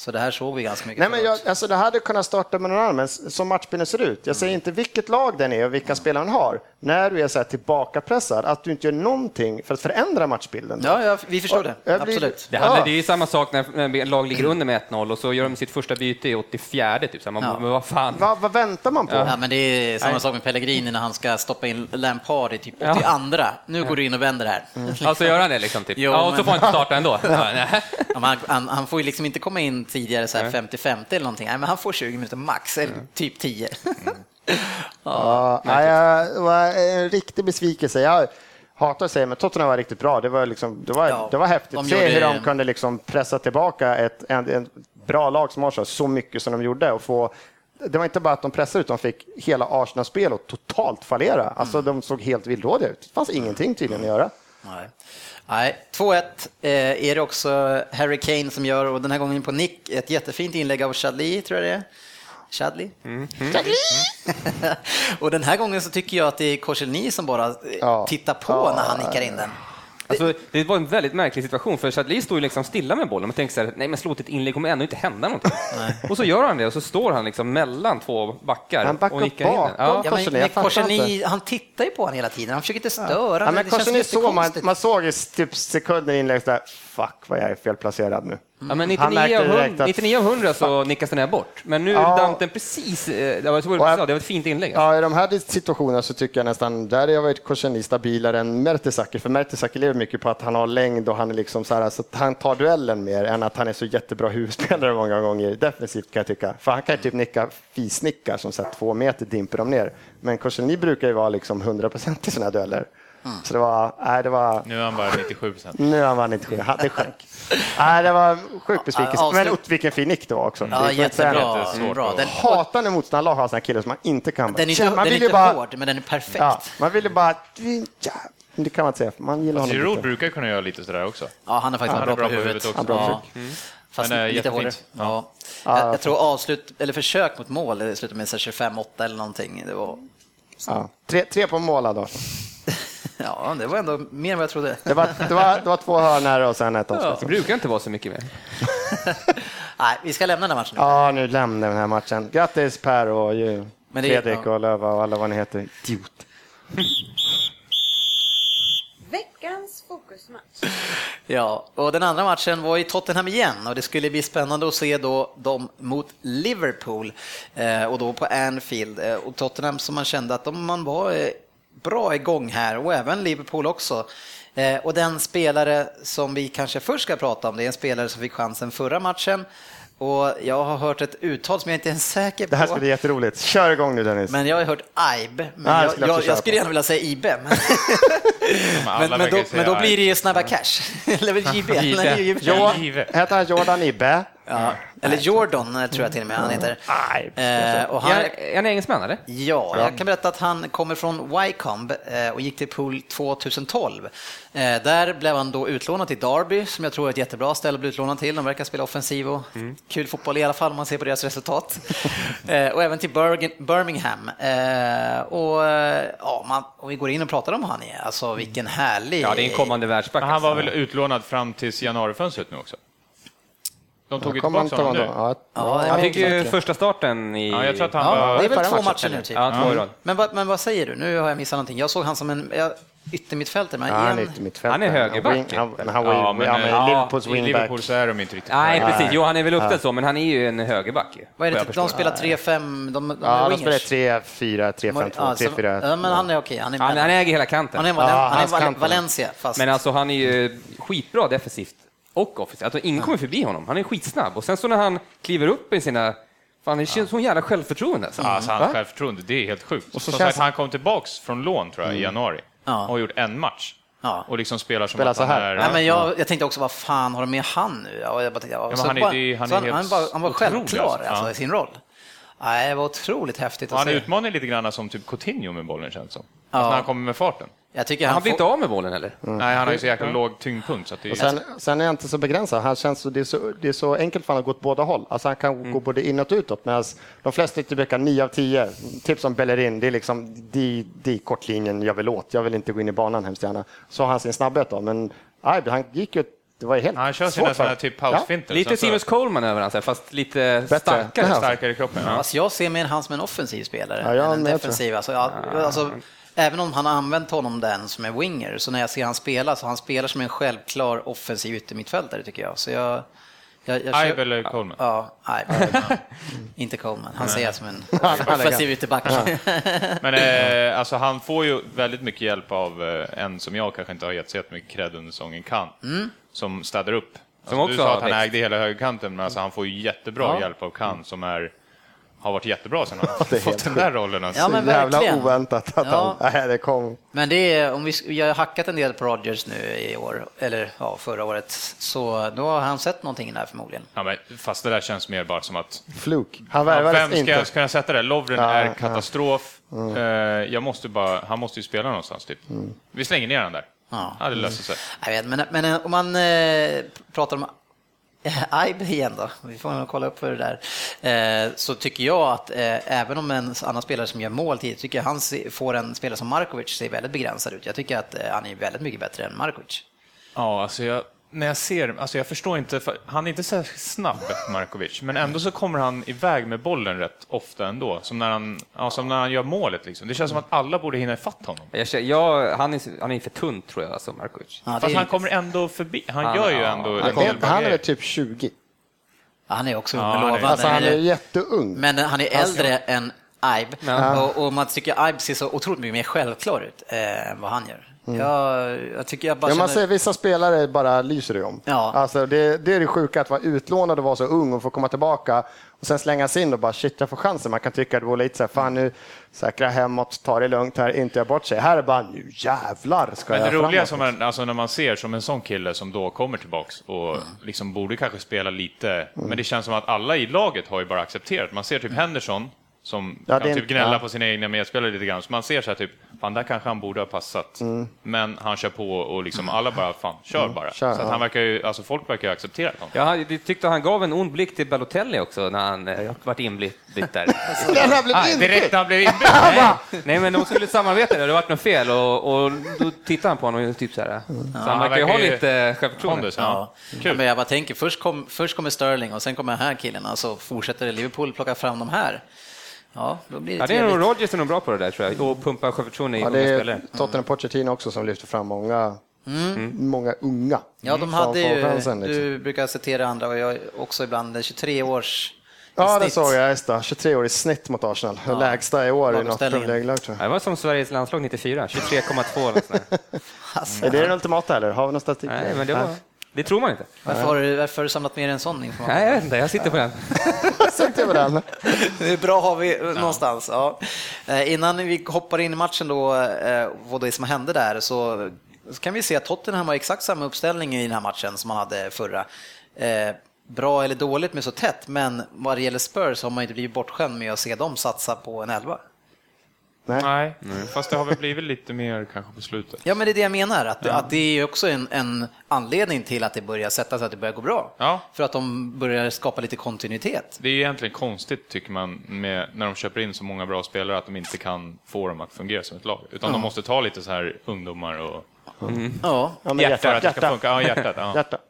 Så det här såg vi ganska mycket Nej, men jag, alltså det hade kunnat starta med någon annan, men som matchbilden ser ut. Jag säger inte vilket lag den är och vilka spelare man har. När du är så här tillbakapressad, att du inte gör någonting för att förändra matchbilden. Ja, ja, vi förstår det. Jag blir- Absolut. Det, handlar, Ja. det är ju samma sak när lag ligger under med 1-0 och så gör de sitt första byte i 84 typ. Så man, Ja. Men vad fan. Vad, vad väntar man på? Ja, men det är samma sak med Pellegrini när han ska stoppa in Lampard i typ 82. Nu går du in och vänder här. Alltså gör han det liksom? Typ. Jo, ja, och så men- får han inte starta ändå. Ja, nej. Ja, han, han, han får ju liksom inte komma in tidigare så här 50-50 eller någonting. Nej, men han får 20 minuter max, eller typ 10. Ja, nej, jag- det var en riktig besvikelse. Jag hatar att säga men Tottenham var riktigt bra. Det var, liksom, det var, Ja, det var häftigt att se gjorde- hur de kunde liksom pressa tillbaka ett en, en bra lag som Arsenal så mycket som de gjorde. Och få, det var inte bara att de pressade, utan de fick hela Arsenal-spel att totalt fallera. Alltså, de såg helt villrådiga ut. Det fanns ingenting tydligen att göra. Nej. Nej, 2-1 eh, är det också Harry Kane som gör och den här gången på nick. Ett jättefint inlägg av Chadli, tror jag det är. Chadli? Chadli! och den här gången så tycker jag att det är Korselny som bara eh, Ja. tittar på Ja. när han nickar in den. Alltså, det var en väldigt märklig situation, för Chadli står ju liksom stilla med bollen och tänker så här, nej men slå ett inlägg kommer ändå inte hända någonting. Och så gör han det och så står han liksom mellan två backar Han backar och nickar bakom. Ja. Ja, men, men Korselny, han tittar ju på honom hela tiden. Han försöker inte störa. Ja, men det känns Korselny såg man, man såg i typ sekunder i inlägg där, fuck vad jag är felplacerad nu. Ja, men Han 99 märkte av, direkt 100, att- 99 av 100 så nickas den här bort. Men nu Ja. damp den precis, eh, det var, det jag- var ett fint inlägg. Alltså. Ja, i de här situationerna så tycker jag nästan, där har varit Korselny stabilare än Mertesacker, för Mertesacker lever mycket på att han har längd och han är liksom så här, så att han tar duellen mer än att han är så jättebra huvudspelare många gånger defensivt kan jag tycka. För han kan ju typ nicka fisnickar som så här, två meter dimper de ner. Men Korselny brukar ju vara liksom 100% i sådana här dueller. Så det var, nej, det var, Nu är han bara 97 procent. nu har han inte sju, det sjönk. Nej, det var sjukt besvikelse. Ja, Men vilken fin nick det var också. Ja, jättebra. jättesvårt Bra. att- Den, Hatar när motståndarlag har såna killar som man inte kan. den är inte, man den är vill inte ju bara, hård, men den är perfekt. Ja, man ville bara... Ja, men det kan man inte säga, man gillar honom Giroud lite. brukar kunna göra lite sådär också. Ja, han är faktiskt Han bra, är bra på på huvudet. huvudet också. Han är bra ja. på Fast Men, eh, lite hårdare. Ja. Ja. Jag, jag tror avslut, eller försök mot mål, slutade med så här 25-8 eller någonting. Det var, Ja. Tre, tre på mål då. Ja, det var ändå mer än vad jag trodde. Det var, det var, det var två hörnor och sen ett Det avslut. brukar inte vara så mycket mer. Nej, vi ska lämna den här matchen nu. Ja, nu lämnar vi den här matchen. Grattis Per och ju, Men det- Fredrik ja. och Löva och alla vad ni heter. Idiot. Veckans fokusmatch. Ja, och den andra matchen var i Tottenham igen och det skulle bli spännande att se då dem mot Liverpool eh, och då på Anfield. Eh, och Tottenham som man kände att de, man var eh, bra igång här och även Liverpool också. Eh, och den spelare som vi kanske först ska prata om, det är en spelare som fick chansen förra matchen. Och jag har hört ett uttal som jag inte är säker på. Det här ska bli jätteroligt. Kör igång nu Dennis. Men jag har hört Aib, men det jag, skulle jag jag, skulle gärna vilja säga Ibe. Men, men, men, då, men då blir det ju Snabba Cash. Eller JB? Heter Jordan Ibbe? Ja. Eller Jordan eh, tror jag till och med han heter. Nej. Eh, och han, Är, han engelsman eller? ja, jag kan berätta att han kommer från Wycombe eh, och gick till Pool 2012. Eh, där blev han då utlånad till Derby, som jag tror är ett jättebra ställe att bli utlånad till. De verkar spela offensiv och kul fotboll i alla fall om man ser på deras resultat. och även till Birmingham. Och ja, man, om vi går in och pratar om han är, alltså vilken härlig... Ja, det är en kommande världsback. Han var alltså. väl utlånad fram tills januarifönstret nu också? De tog ju tillbaka honom nu. då? Ja, Ja, jag Han fick ju första starten i... Ja, jag tror att han Ja, var... det är väl två matchen, matcher nu eller? typ. Ja, två i rad. Men, vad- men vad säger du? Nu har jag missat någonting. Jag såg han som en ja, yttermittfältare, men Ja, han är yttermittfältare. Han är högerback. Han, han, han Ja, men, ja, men ja, Liverpools I. Liverpool så är de inte riktigt Nej, precis. Jo, han är väl uppställd så, men han är ju en högerback. Vad är det, jag de spelar 3-5, de, de Ja, de spelar 3, 4, 3, 5, 2, Ja, 3, så- 4. Ja, men han är okej. Han är, Han, han äger hela kanten. han är, Ja, han är. Valencia, fast... Men alltså han är ju skitbra defensivt och offensivt. Alltså, ingen kommer förbi honom. Han är skitsnabb. Och sen så när han kliver upp i sina... Fan, det känns sån jävla självförtroende. Alltså. Alltså, hans Va? självförtroende, det är helt sjukt. Och så Som känns sagt, han kom tillbaks från lån tror jag, i januari Ja. och har gjort en match. Ja. Och liksom spelar som Spelar att så han här. är... Nej, men jag, jag tänkte också, vad fan har de med han nu? Ja, jag bara, tänkte, ja, men så han är- bara- det är- han så är han, helt han, bara, han var otrolig, självklar alltså. alltså, Ja. i sin roll. Nej, det var otroligt häftigt att Han se. utmanar lite grann som typ Coutinho med bollen känns det som. Ja. Alltså när han kommer med farten. Jag tycker Han han blir får... inte av med bollen heller. Nej, han har ju så jäkla låg tyngdpunkt. Så att det är... Och sen, sen är han inte så begränsad. Han känns, så- det, är så, det är så enkelt för honom att gå åt båda håll. Alltså han kan Mm. gå både inåt och utåt. Medan de flesta ytterbackar, 9 av 10, typ som Bellerin, det är liksom de, de kortlinjen jag vill åt. Jag vill inte gå in i banan hemskt gärna. Så har han sin snabbhet då. Men aj, han gick ju det var helt Han kör sina sådana typ pausfinter. Lite Sen så- Seamus Coleman över han, fast lite starkare. Starkare i kroppen. Ja. Alltså jag ser mer han som en offensiv spelare Ja, jag än en defensiv. Alltså, ja, alltså, även om han har använt honom den som en winger, så när jag ser han spela, så han spelar som en självklar offensiv yttermittfältare tycker jag. Så jag, jag, eller Coleman? Ja, nej. inte Coleman. Han ser jag som en offensiv ytterback. Men eh, alltså, han får ju väldigt mycket hjälp av eh, en som jag kanske inte har gett så jättemycket cred under säsongen, kan, som städar upp. Alltså, också du sa att han växt. ägde hela högerkanten, men alltså, han får ju jättebra Ja. hjälp av kan som är, har varit jättebra sen han är fått den där rollen. Alltså. Ja, men Så jävla oväntat att Ja. han, nej, det kom. Men det är, om vi, vi har hackat en del på Rodgers nu i år, eller ja, förra året, så då har han sett någonting där förmodligen. Ja, men, fast det där känns mer bara som att Fluk. Han Ja, vem ska inte. jag kunna sätta det? Lovren Ja, är ja. katastrof. Eh, jag måste bara, han måste ju spela någonstans typ. Vi slänger ner han där. Ja. Ja, det löser sig. Jag vet, men, men om man eh, pratar om Ibe igen då, vi får nog kolla upp för det där, eh, så tycker jag att eh, även om en annan spelare som gör mål tidigt, tycker jag han får en spelare som Markovic ser väldigt begränsad ut. Jag tycker att eh, han är väldigt mycket bättre än Markovic. Ja, alltså jag, när jag ser, alltså jag förstår inte, för han är inte så snabb, Markovic, men ändå så kommer han iväg med bollen rätt ofta ändå, som när han, ja, som när han gör målet liksom. Det känns som att alla borde hinna ifatt honom. Jag, känner- jag, han, är, han är för tunn tror jag, alltså Markovic. Ja, Fast han kommer ändå förbi, han Han- gör ju ja, ändå han en Han, är, typ 20. Ja, han är också ung Ja, lovande. Alltså han är men, jätteung. men han är äldre än Ibe Ja. och, och man tycker Ibe ser så otroligt mycket mer självklar ut eh, än vad han gör. Jag, jag tycker jag bara Ja, man känner... säger vissa spelare bara lyser det om. Ja. Alltså det, det är det sjuka att vara utlånad och vara så ung och få komma tillbaka och sen slängas in och bara shit, jag får chansen. Man kan tycka att det vore lite så här, fan nu säkra hemåt, ta det lugnt här, inte göra bort sig. Här är bara nu jävlar ska Men det jag roliga framåt. som man, alltså när man ser som en sån kille som då kommer tillbaks och liksom borde kanske spela lite, men det känns som att alla i laget har ju bara accepterat. Man ser typ Henderson som Ja, kan typ gnälla ja. på sina egna medspelare lite grann, så man ser så här typ, fan där kanske han borde ha passat. Men han kör på och liksom alla bara, fan kör bara. kör, så att ja. han verkar ju, alltså folk verkar ju ha accepterat honom. Ja, han- jag tyckte han gav en ond blick till Balotelli också när han eh, vart inblitt där. Här blev Ah, inbytt! direkt när han blev inbytt! Nej, nej, men de skulle samarbeta, det varit något fel och, och då tittade han på honom och typ så här. Så han verkar ju ha lite självförtroende. Ja. Ja. Kul. Men jag bara tänker, först, kom, först kommer Sterling och sen kommer den här killen och så fortsätter Liverpool plocka fram de här. Ja, då blir det Ja, det är nog. Rodgers är nog bra på det där tror jag, och pumpa självförtroende i Ja, unga spelare. är Tottenham Pochettino också som lyfter fram många, många unga. Ja, de hade ju, liksom. du brukar citera andra och jag också ibland 23 års Ja, det såg jag. Just det. 23 år i snitt mot Arsenal. Lägsta i år i något League-lag tror Ja, jag. Det var som Sveriges landslag 94, 23,2 eller sånt där. Alltså, Är det den ultimata eller? Har vi någon statistik? Nej, men det var... Det tror man inte. varför, har du, varför har du samlat med dig en sån information? Nej, jag vet inte, jag sitter på den. Sätt över den. Det är bra har vi någonstans. Ja. Eh, Innan vi hoppar in i matchen då, eh, vad det som hände där, så så kan vi se att Tottenham har exakt samma uppställning i den här matchen som man hade förra. Eh, Bra eller dåligt med så tätt, men vad det gäller Spurs har man inte blivit bortskämd med att se dem satsa på en elva. Nej. Nej, fast det har väl blivit lite mer kanske på slutet. Ja, men det är det jag menar, att, att det är också en, en anledning till att det börjar sätta sig, att det börjar gå bra. Ja. För att de börjar skapa lite kontinuitet. Det är ju egentligen konstigt, tycker man, med, när de köper in så många bra spelare, att de inte kan få dem att fungera som ett lag. Utan de måste ta lite så här ungdomar och... Ja, Ja, men Hjärta, hjärta. att det ska hjärta. funka. Ja, hjärtat.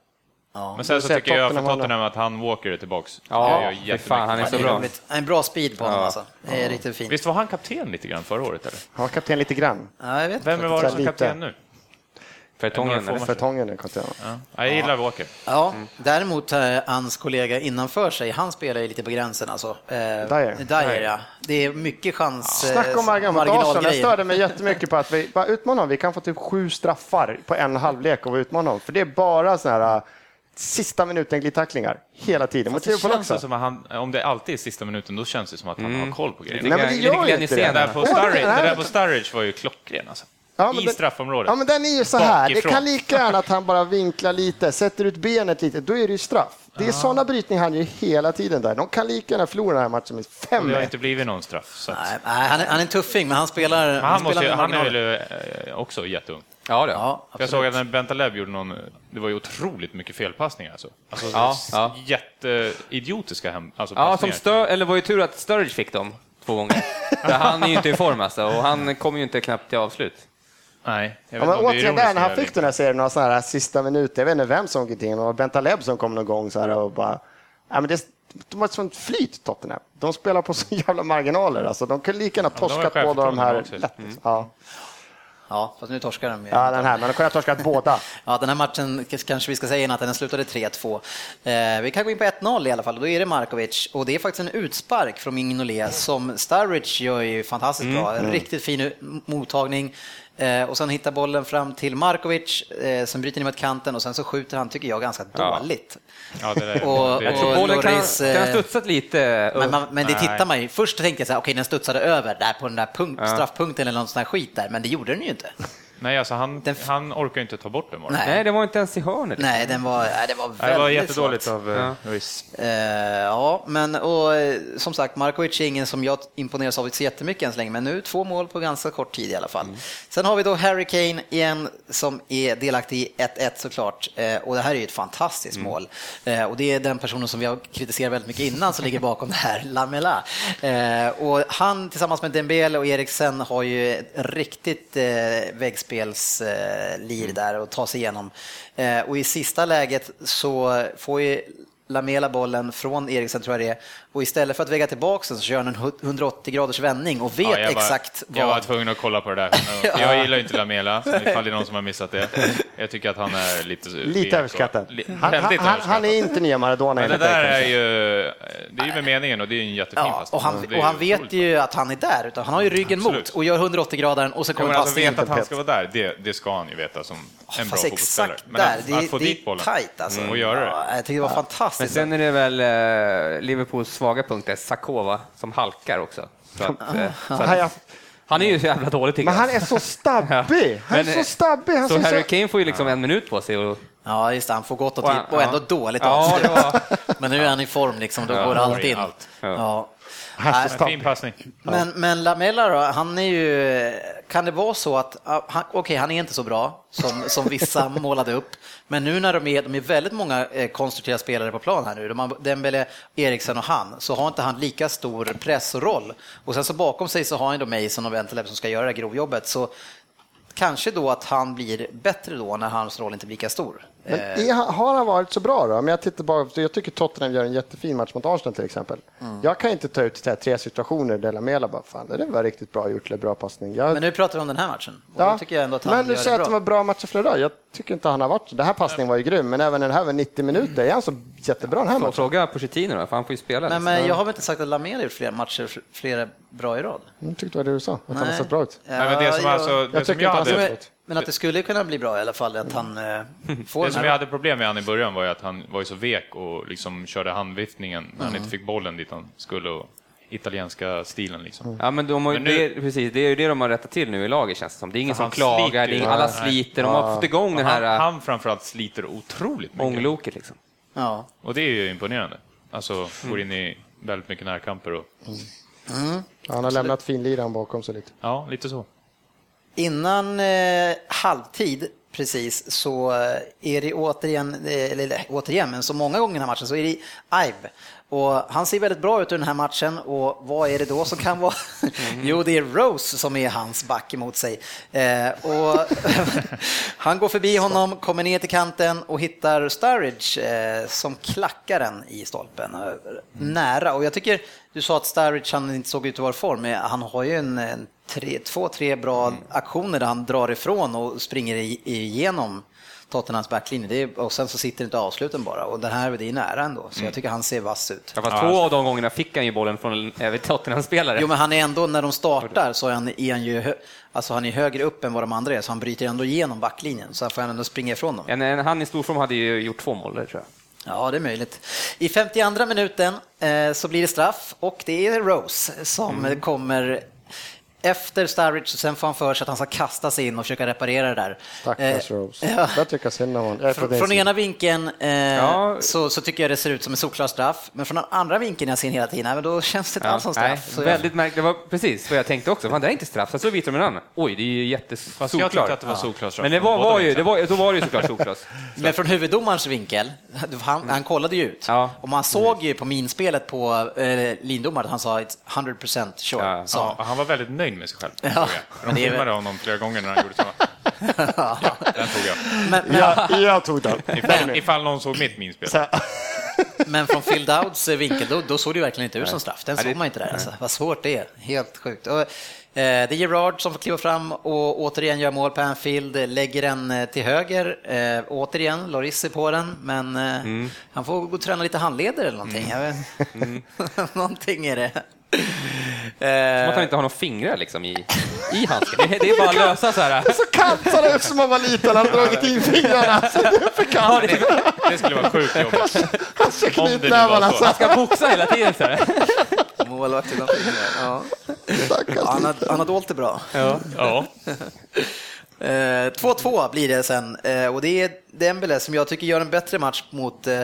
Ja. Men sen så tycker jag för Tottenham Tottenham att han Walker är tillbaks. Ja, fy fan, han är så bra. En bra speed på honom alltså. Det är riktigt fint. Visst var han kapten lite grann förra året, eller? Han var kapten lite grann. Ja, jag vet Vem var det som lite. kapten nu? Fertongen. Fertongen är kapten. Ja. Jag gillar Walker. Ja, däremot eh, hans kollega innanför sig, han spelar ju lite på gränsen alltså. Eh, Dyer. Dyer, ja. Det är mycket chans... eh, Snacka om marginal mot Arsenal. Jag marginalgrejer. störde mig jättemycket på att vi bara utmanar dem. Vi kan få typ sju straffar på en halvlek och utmana dem. För det är bara sådana här sista minuten glidtacklingar hela tiden. Mot Det Liverpool känns också. som att han, om det alltid är sista minuten, då känns det som att han har koll på grejerna. Nej, men det gör ju inte det. Det där på Sturridge, det här- det där på Sturridge var ju klockren alltså. Ja, men I det- straffområdet. Ja, men den är ju så här. Det Bakifrån. kan lika gärna att han bara vinklar lite, sätter ut benet lite, då är det ju straff. Det är sådana brytningar han gör hela tiden där. De kan lika gärna förlora den här matchen med Och det har 5 inte blivit någon straff. Så att, Nej, nej, han, är, han är en tuffing, men han spelar... men han, måste, spelar ju- med han är väl eh, också jätteung. Ja, det. Ja, För jag såg att när Bentaleb gjorde någon, det var ju otroligt mycket felpassningar alltså. alltså Ja, ja. Jätteidiotiska hem, alltså Ja, som passningar. stör, eller var ju tur att Sturridge fick dem två gånger. För han är ju inte i form alltså, och han kommer ju inte knappt till avslut. Nej, jag Ja, vet men det är återigen, där, när han fick den här serien, några sådana här sista minuter, jag vet inte vem som gick in, det var Bentaleb som kom någon gång så här och bara... Ja, men det, de har ett sånt flyt, Tottenham. De spelar på så jävla marginaler. Alltså, de kan lika gärna har torskat båda de här lätt. Ja. Ja, fast nu torskar de ju. ja, den här, men de kunde ha torskat båda. Ja, den här matchen kanske vi ska säga att den slutade 3-2. Eh, vi kan gå in på 1-0 i alla fall, då är det Markovic. Och det är faktiskt en utspark från Mignolet som Sturridge gör ju fantastiskt bra. En riktigt fin mottagning. Eh, och sen hittar bollen fram till Markovic eh, som bryter ner mot kanten och sen så skjuter han, tycker jag, ganska Ja. dåligt. Ja, det där, Och- det, Jag tror och bollen kan, Loris, kan ha eh, studsat lite. Men, man, men det Nej. tittar man ju. Först tänkte jag så här, okej den studsade över där på den där punkt, straffpunkten eller någon sån här skit där, men det gjorde den ju inte. Nej, alltså han, Den han orkar ju inte ta bort den. var det. Nej. Nej, det var inte ens i hörnet. Nej, den var, nej, det var väldigt Nej, det var jättedåligt svagt. av Ja. uh, Luis. Eh, ja, men och, eh, som sagt, Markovic är ingen som jag imponeras av så jättemycket än så länge, men nu två mål på ganska kort tid i alla fall. Sen har vi då Harry Kane igen som är delaktig i 1-1 såklart, eh, och det här är ju ett fantastiskt mål. Eh, och det är den personen som vi har kritiserat väldigt mycket innan som ligger bakom det här, Lamela. Eh, och han tillsammans med Dembele och Eriksen har ju ett riktigt eh, väggspelslir där att ta sig igenom. Eh, och i sista läget så får ju Lamela bollen från Eriksen tror jag det är och istället för att väga tillbaka den så kör han en 180 graders vändning och vet Ja, jag var, exakt Jag var vad... tvungen att kolla på det där. Jag gillar inte Lamela, ifall det är någon som har missat det. Jag tycker att han är lite... Lite överskattad. Han, han, överskattad. han är inte nya Maradona Men det där är ju... Det är ju med meningen och det är ju en jättefin Ja, passning. och han, och han vet ju att han är där, utan han har ju ryggen Absolut. mot och gör 180 grader och så Ja, kommer men alltså passningen. veta att han ska vara där, det, det ska han ju veta som en bra Fast fotbollsspelare. exakt Men där, att, det, att få det dit är bollen tajt alltså. och göra det. Ja, jag tycker det var Men fantastiskt. sen är det väl eh, Liverpools svaga punkt, är Sakova, som halkar också. Så att, eh, så att, Han, är- ju så jävla dålig tycker men jag. han är så stabbig! Han är så eh, stabbig! Han Så Harry så... Kane får ju liksom en minut på sig och Ja, just det, han får gott och, han- och ändå ja. dåligt Ja, avslut. det var- Men nu är han i form, liksom, då Ja, går allt in. allt. Ja. Han är så En stabbig. fin passning. Men, men Lamela då, han är ju, kan det vara så att, ah, han- okej han är inte så bra som, som vissa målade upp, men nu när de är, de är väldigt många eh, konstruktiva spelare på plan här nu, de har Dembele, Eriksen och han, så har inte han lika stor press och sen så bakom sig så har han då Mason och Bentaleb som ska göra det grovjobbet, så kanske då att han blir bättre då när hans roll inte blir lika stor. Men Eh, är, har han varit så bra då? Men jag, tittar bara, jag tycker Tottenham gör en jättefin match mot Arsenal till exempel. Mm. Jag kan inte ta ut här, tre situationer där Lamela bara, fan det var riktigt bra gjort, eller bra passning. Jag, Men nu pratar vi om den här matchen, ja. då tycker jag ändå att han men du säger det att det var bra matcher flera dagar. Jag tycker inte han har varit. Den här passningen var ju grym, men även den här var 90 minuter. Är han så jättebra den här matchen? Fråga Pochettino då, för han får ju spela. Men, men jag har väl inte sagt att Lamela gjort flera matcher, flera bra i rad? Jag tyckte det var det du sa, att han har sett bra ut. Nej, men det som, Ja, alltså, jag- det som tycker jag inte han hade... ser men, men att det skulle kunna bli bra i alla fall, att han eh, får Det som jag hade problem med han i början var ju att han var ju så vek och liksom körde handviftningen när han Mm. inte fick bollen dit han skulle. Och italienska stilen Mm. liksom. Ja, men de har, Men nu- det, precis, det är ju det de har rättat till nu i laget känns det som. Det är ingen som klagar, sliter det är ingen, alla Nej. sliter, de har fått igång den Han, här äh, han framförallt sliter otroligt mycket. ångloket liksom. Ja. Och det är ju imponerande. Alltså, går in i väldigt mycket närkamper och... Han har lämnat finliran bakom sig lite. Ja, lite så. Innan eh, halvtid precis så är det återigen, eh, eller återigen, men så många gånger i den här matchen så är det Ive. Och han ser väldigt bra ut i den här matchen och vad är det då som kan vara? jo, det är Rose som är hans back emot sig. Eh, och han går förbi honom, kommer ner till kanten och hittar Sturridge eh, som klackar den i stolpen. Eh, Nära. Och jag tycker, du sa att Sturridge han inte såg ut att vara i form, men han har ju en, en tre, två, tre bra aktioner där han drar ifrån och springer igenom Tottenhams backlinje. Det är, och sen så sitter inte avsluten bara. Och den här, det är nära ändå, så jag tycker han ser vass ut. Ja, fast två alltså. av de gångerna fick han ju bollen från en Tottenham-spelare. Jo, men han är ändå, när de startar så är han, är han ju alltså han är högre upp än vad de andra är, så han bryter ändå igenom backlinjen, så han får ändå springa ifrån dem. En, en, han i storform hade ju gjort två mål tror jag. Ja, det är möjligt. I 52 minuten eh, så blir det straff och det är Rose som kommer efter Sturridge sen får han för sig att han ska kasta sig in och försöka reparera det där. Stackars Eh, Rose. ja. Jag tycker synd om honom. Från, från ena vinkeln eh, Ja. så, så tycker jag det ser ut som en solklar straff, men från den andra vinkeln jag ser hela tiden, nej, men då känns det inte Ja, alls som nej, straff. Så jag- väldigt märkligt. Det var precis vad jag tänkte också. Fan, det är inte straff. Sen så visar de en annan. Oj, det är ju Fast jag tyckte jättesolklart. att det var solklart straff. Men det var, var ju, det var, då var det ju såklart solklart. Men från huvuddomarens vinkel, han, han kollade ju ut. Ja. Och man såg ju på minspelet på eh, lindomaren att han sa it's 100% sure. Ja. han. Ja, han var väldigt nöjd med sig själv. Ja. De filmade honom flera gånger när han gjorde samma. ja, den tog jag. Men, men, Jag, jag tog den. Ifall, ifall någon såg mitt minspel. Så, men från Phil Dowds vinkel, då, då såg det verkligen inte ut som straff. Den såg man inte där. Alltså. Vad svårt det är. Helt sjukt. Och, eh, det är Gerard som får kliva fram och återigen gör mål på Anfield, lägger den eh, till höger. Eh, återigen, Loris är på den, men eh, Mm. han får gå och träna lite handleder eller någonting. Vet. Mm. någonting är det. Som att han inte har några fingrar liksom i, i handsken. Det, det är bara att lösa så här. så kant ut som man var liten, han hade dragit in fingrarna. Så det är för Ja, kallt. det, Det skulle vara sjukt jobbigt. Han ska det knytnävarna han ska boxa hela tiden. Så här. Målvakten har fingrar. Ja. Han har, han har dolt det bra. Ja. Eh, 2-2 blir det sen eh, och det är Dembele som jag tycker gör en bättre match mot eh,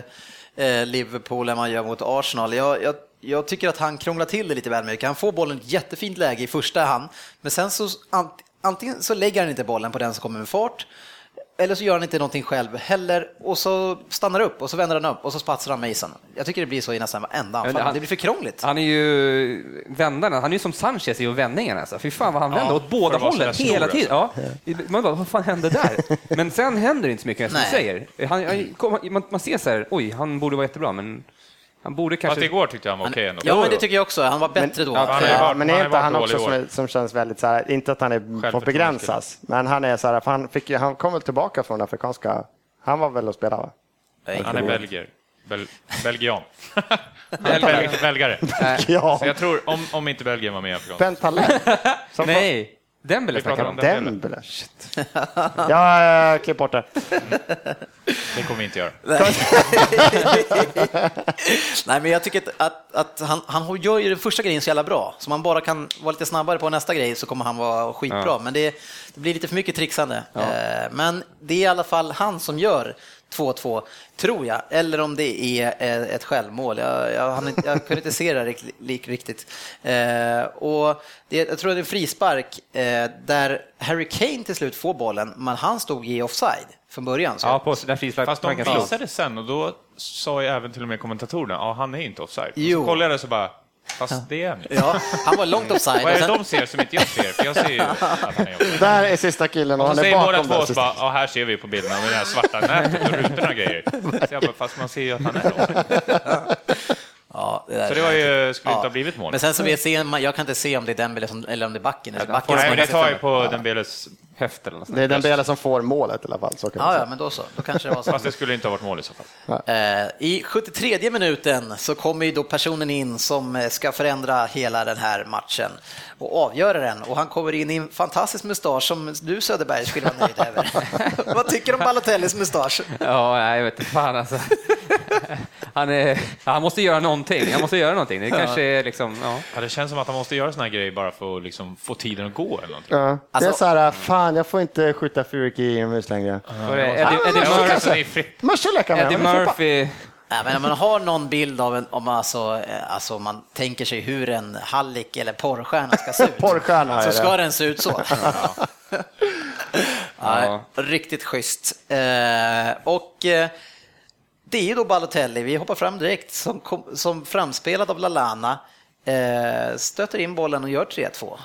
eh, Liverpool än man gör mot Arsenal. Jag, jag, jag tycker att han krånglar till det lite väl mycket. Han får bollen i ett jättefint läge i första hand, men sen så ant, antingen så lägger han inte bollen på den som kommer med fart eller så gör han inte någonting själv heller och så stannar upp och så vänder han upp och så spatsar han Mason. Jag tycker det blir så i nästan varenda anfall. han- Det blir för krångligt. Han är ju vändaren, han är ju som Sanchez i vändningarna. Alltså. Fy fan vad han vänder åt båda hållen hela stor, tiden. Ja. Man bara, vad fan hände där? Men sen händer det inte så mycket, som du säger. Han, man, man ser så här, oj, han borde vara jättebra, men han borde Fast kanske... igår tyckte jag han var okej ändå. Ja, men det tycker jag också. Han var bättre då. han är bara- men är inte han också som, som känns väldigt så här, inte att han är, får Självförtroende begränsas, men han är så här, han, fick, han kom väl tillbaka från afrikanska, han var väl och spelade va? Han är belgier. Bel, belgian. Belg, belgare. Ja, Så jag tror, om, om inte Belgien var med i Afrikan. Pentalent. Som Nej, Dembele snackar om. Dembele. Shit. Ja, klipp bort det. Det kommer vi inte göra. Nej, men jag tycker att, att, han, han gör ju den första grejen så jävla bra. Så man bara kan vara lite snabbare på nästa grej så kommer han vara skitbra. Ja. Men det, det blir lite för mycket trixande. Eh, Men det är i alla fall han som gör 2-2, tror jag. Eller om det är eh, ett självmål. Jag, jag, jag kunde inte se det rikt- lik- riktigt. Eh, Och det, jag tror det är en frispark eh, där Harry Kane till slut får bollen, men han stod i offside från början. Så Ja, på där Fast de visade sen och då sa ju även till och med kommentatorerna, ja han är inte offside. Och. Så kollade jag så bara, fast det är han. Ja, han var långt offside. Vad är Och det de ser som inte jag ser? För jag ser ju att han är offside. Där är sista killen och Och han så är säger båda bakom två bara, ja här ser vi på bilderna med det här svarta nätet och rutorna och grejer. Så jag bara, fast man ser ju att han är offside. Ja, det där Så det var ju, skulle inte ha blivit mål. Men sen så vet jag, jag kan inte se om det är Dembele som, eller om det är backen. Eller backen Nej, men det tar ju på Dembeles... Höft eller något. Det är den Bele som får målet i alla fall. Så kan Ja, ja, men då så. Då kanske det var så. Fast det skulle inte ha varit mål i så fall. Eh, I 73 minuten så kommer ju då personen in som eh, ska förändra hela den här matchen och avgöra den. Och han kommer in i en fantastisk mustasch som du Söderberg skulle vara nöjd över. Vad tycker du om Balotellis mustasch? Ja, jag vet inte fan alltså. Han, är, han måste göra någonting. Han måste göra någonting. Det kanske är liksom, ja. Ja, det känns som att han måste göra såna här grejer bara för att liksom få tiden att gå eller någonting. Ja. Det är Alltså- så här, fan jag får inte skjuta fyrverkerier inomhus längre. Eddie, Eddie, Murphy, Eddie Murphy Nej, men om man har någon bild av en, om alltså, eh, alltså man tänker sig hur en hallick eller porrstjärna ska se ut. Porrstjärna är så ska den se ut så. Ja. Nej, riktigt schysst. Eh, och eh, det är ju då Balotelli, vi hoppar fram direkt, som, kom, som framspelad av Lalana eh, stöter in bollen och gör 3-2.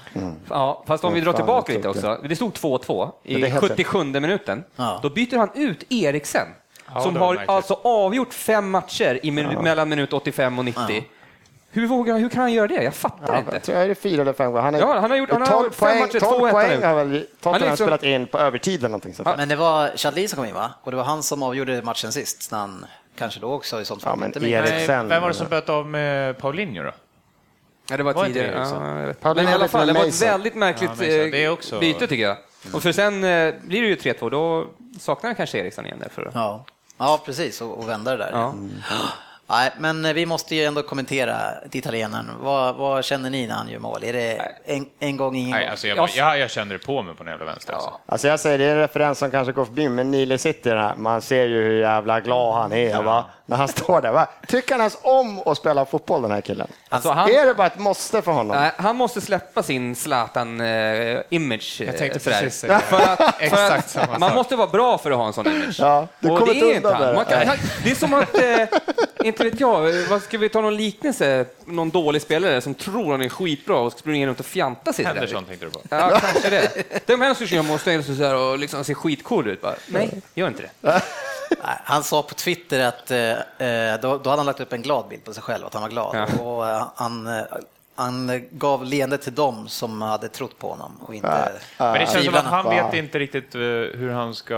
Ja, fast om vi Vad drar tillbaka lite också. Det stod 2-2 Men det är i helt 77 minuten. Ja. Då byter han ut Eriksen, Ja, som har märkligt. alltså avgjort fem matcher i min, mellan minut 85 och 90. Hur, vågar, hur kan han göra det? Jag fattar Jag inte. tror jag är det fyra eller fem gånger. Han, är, Ja, han har gjort- han har 12 gjort fem poäng, matcher, 12 två poäng nu. har väl Tottenham liksom- spelat in på övertid eller någonting sånt. Men det var Chadli som kom in va? Och det var han som avgjorde matchen sist, när han kanske då också i sånt fall. Ja, men inte med. Erik- Nej, sen- vem var det som böt av med Paulinho då? Ja, det var, Var inte tidigare. det Eriksen? Ja. Paulinho Men i alla fall, det var ett väldigt märkligt Ja, eh, Det är också- byte tycker jag. Och för sen eh, blir det ju 3-2, då saknar han kanske Eriksson igen där. För. Ja. Ja, precis, och, och vända det där. Ja. Nej, men eh, vi måste ju ändå kommentera italienaren. Vad, vad känner ni när han gör mål? Är det en, en gång, ingen Nej, gång? alltså jag, Ja. bara, jag, jag känner det på mig på den jävla vänster. Alltså. Alltså jag säger, det är en referens som kanske går förbi, men Nile City, den här, man ser ju hur jävla glad han är va? när han står där. Va? Tycker han ens om att spela fotboll den här killen? Alltså, han- Är det bara ett måste för honom? Nej, han måste släppa sin Zlatan-image. Jag tänkte precis För att, för Exakt att samma man sak. måste vara bra för att ha en sån image. Ja, du Och kommer det inte är undan han. det. Man kan, han- det är som att eh, Inte vet jag. Vad Ska vi ta någon liknelse? Någon dålig spelare som tror han är skitbra och springer runt och fjantar sig. Henderson tänkte du på. Ja, kanske det. De här som måste så här och liksom ser skitcool ut. Bara, nej, gör inte det. Han sa på Twitter att eh, eh, då, då hade han lagt upp en glad bild på sig själv, att han var glad. Ja. Och eh, han, han gav leende till dem som hade trott på honom och inte Men det känns som att han vet inte riktigt hur han ska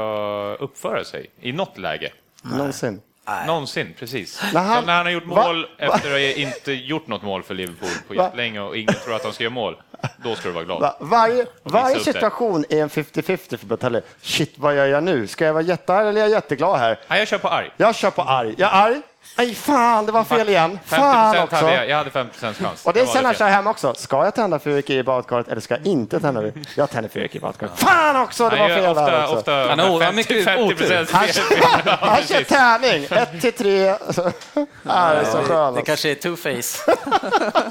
uppföra sig i något läge. Någonsin. Någonsin, precis. När han- Som när han har gjort Va? mål efter att ha inte gjort något mål för Liverpool på Va? jättelänge och ingen tror att han ska göra mål. Då ska du vara glad. Va- Varje, varje situation är en 50-50 för Balotelli. Shit, vad gör jag nu? Ska jag vara jättearg eller är jag jätteglad här? Nej, jag kör på arg. Jag kör på arg. Jag är arg. Nej, fan, det var fel igen. 50 Fan också. hade jag. Jag hade 50 chans. Och det Jag är sen valde han fel. kör hem också. Ska jag tända fyrverkeri i badkaret eller ska jag inte tända det? Jag tänder fyrverkeri i badkaret. Fan också, det var fel där ofta, också. ofta Han har- mycket 50 otur. Han, fel. han kör tärning, 1 till 3. Ja, det är så skönt. Det kanske är two-face.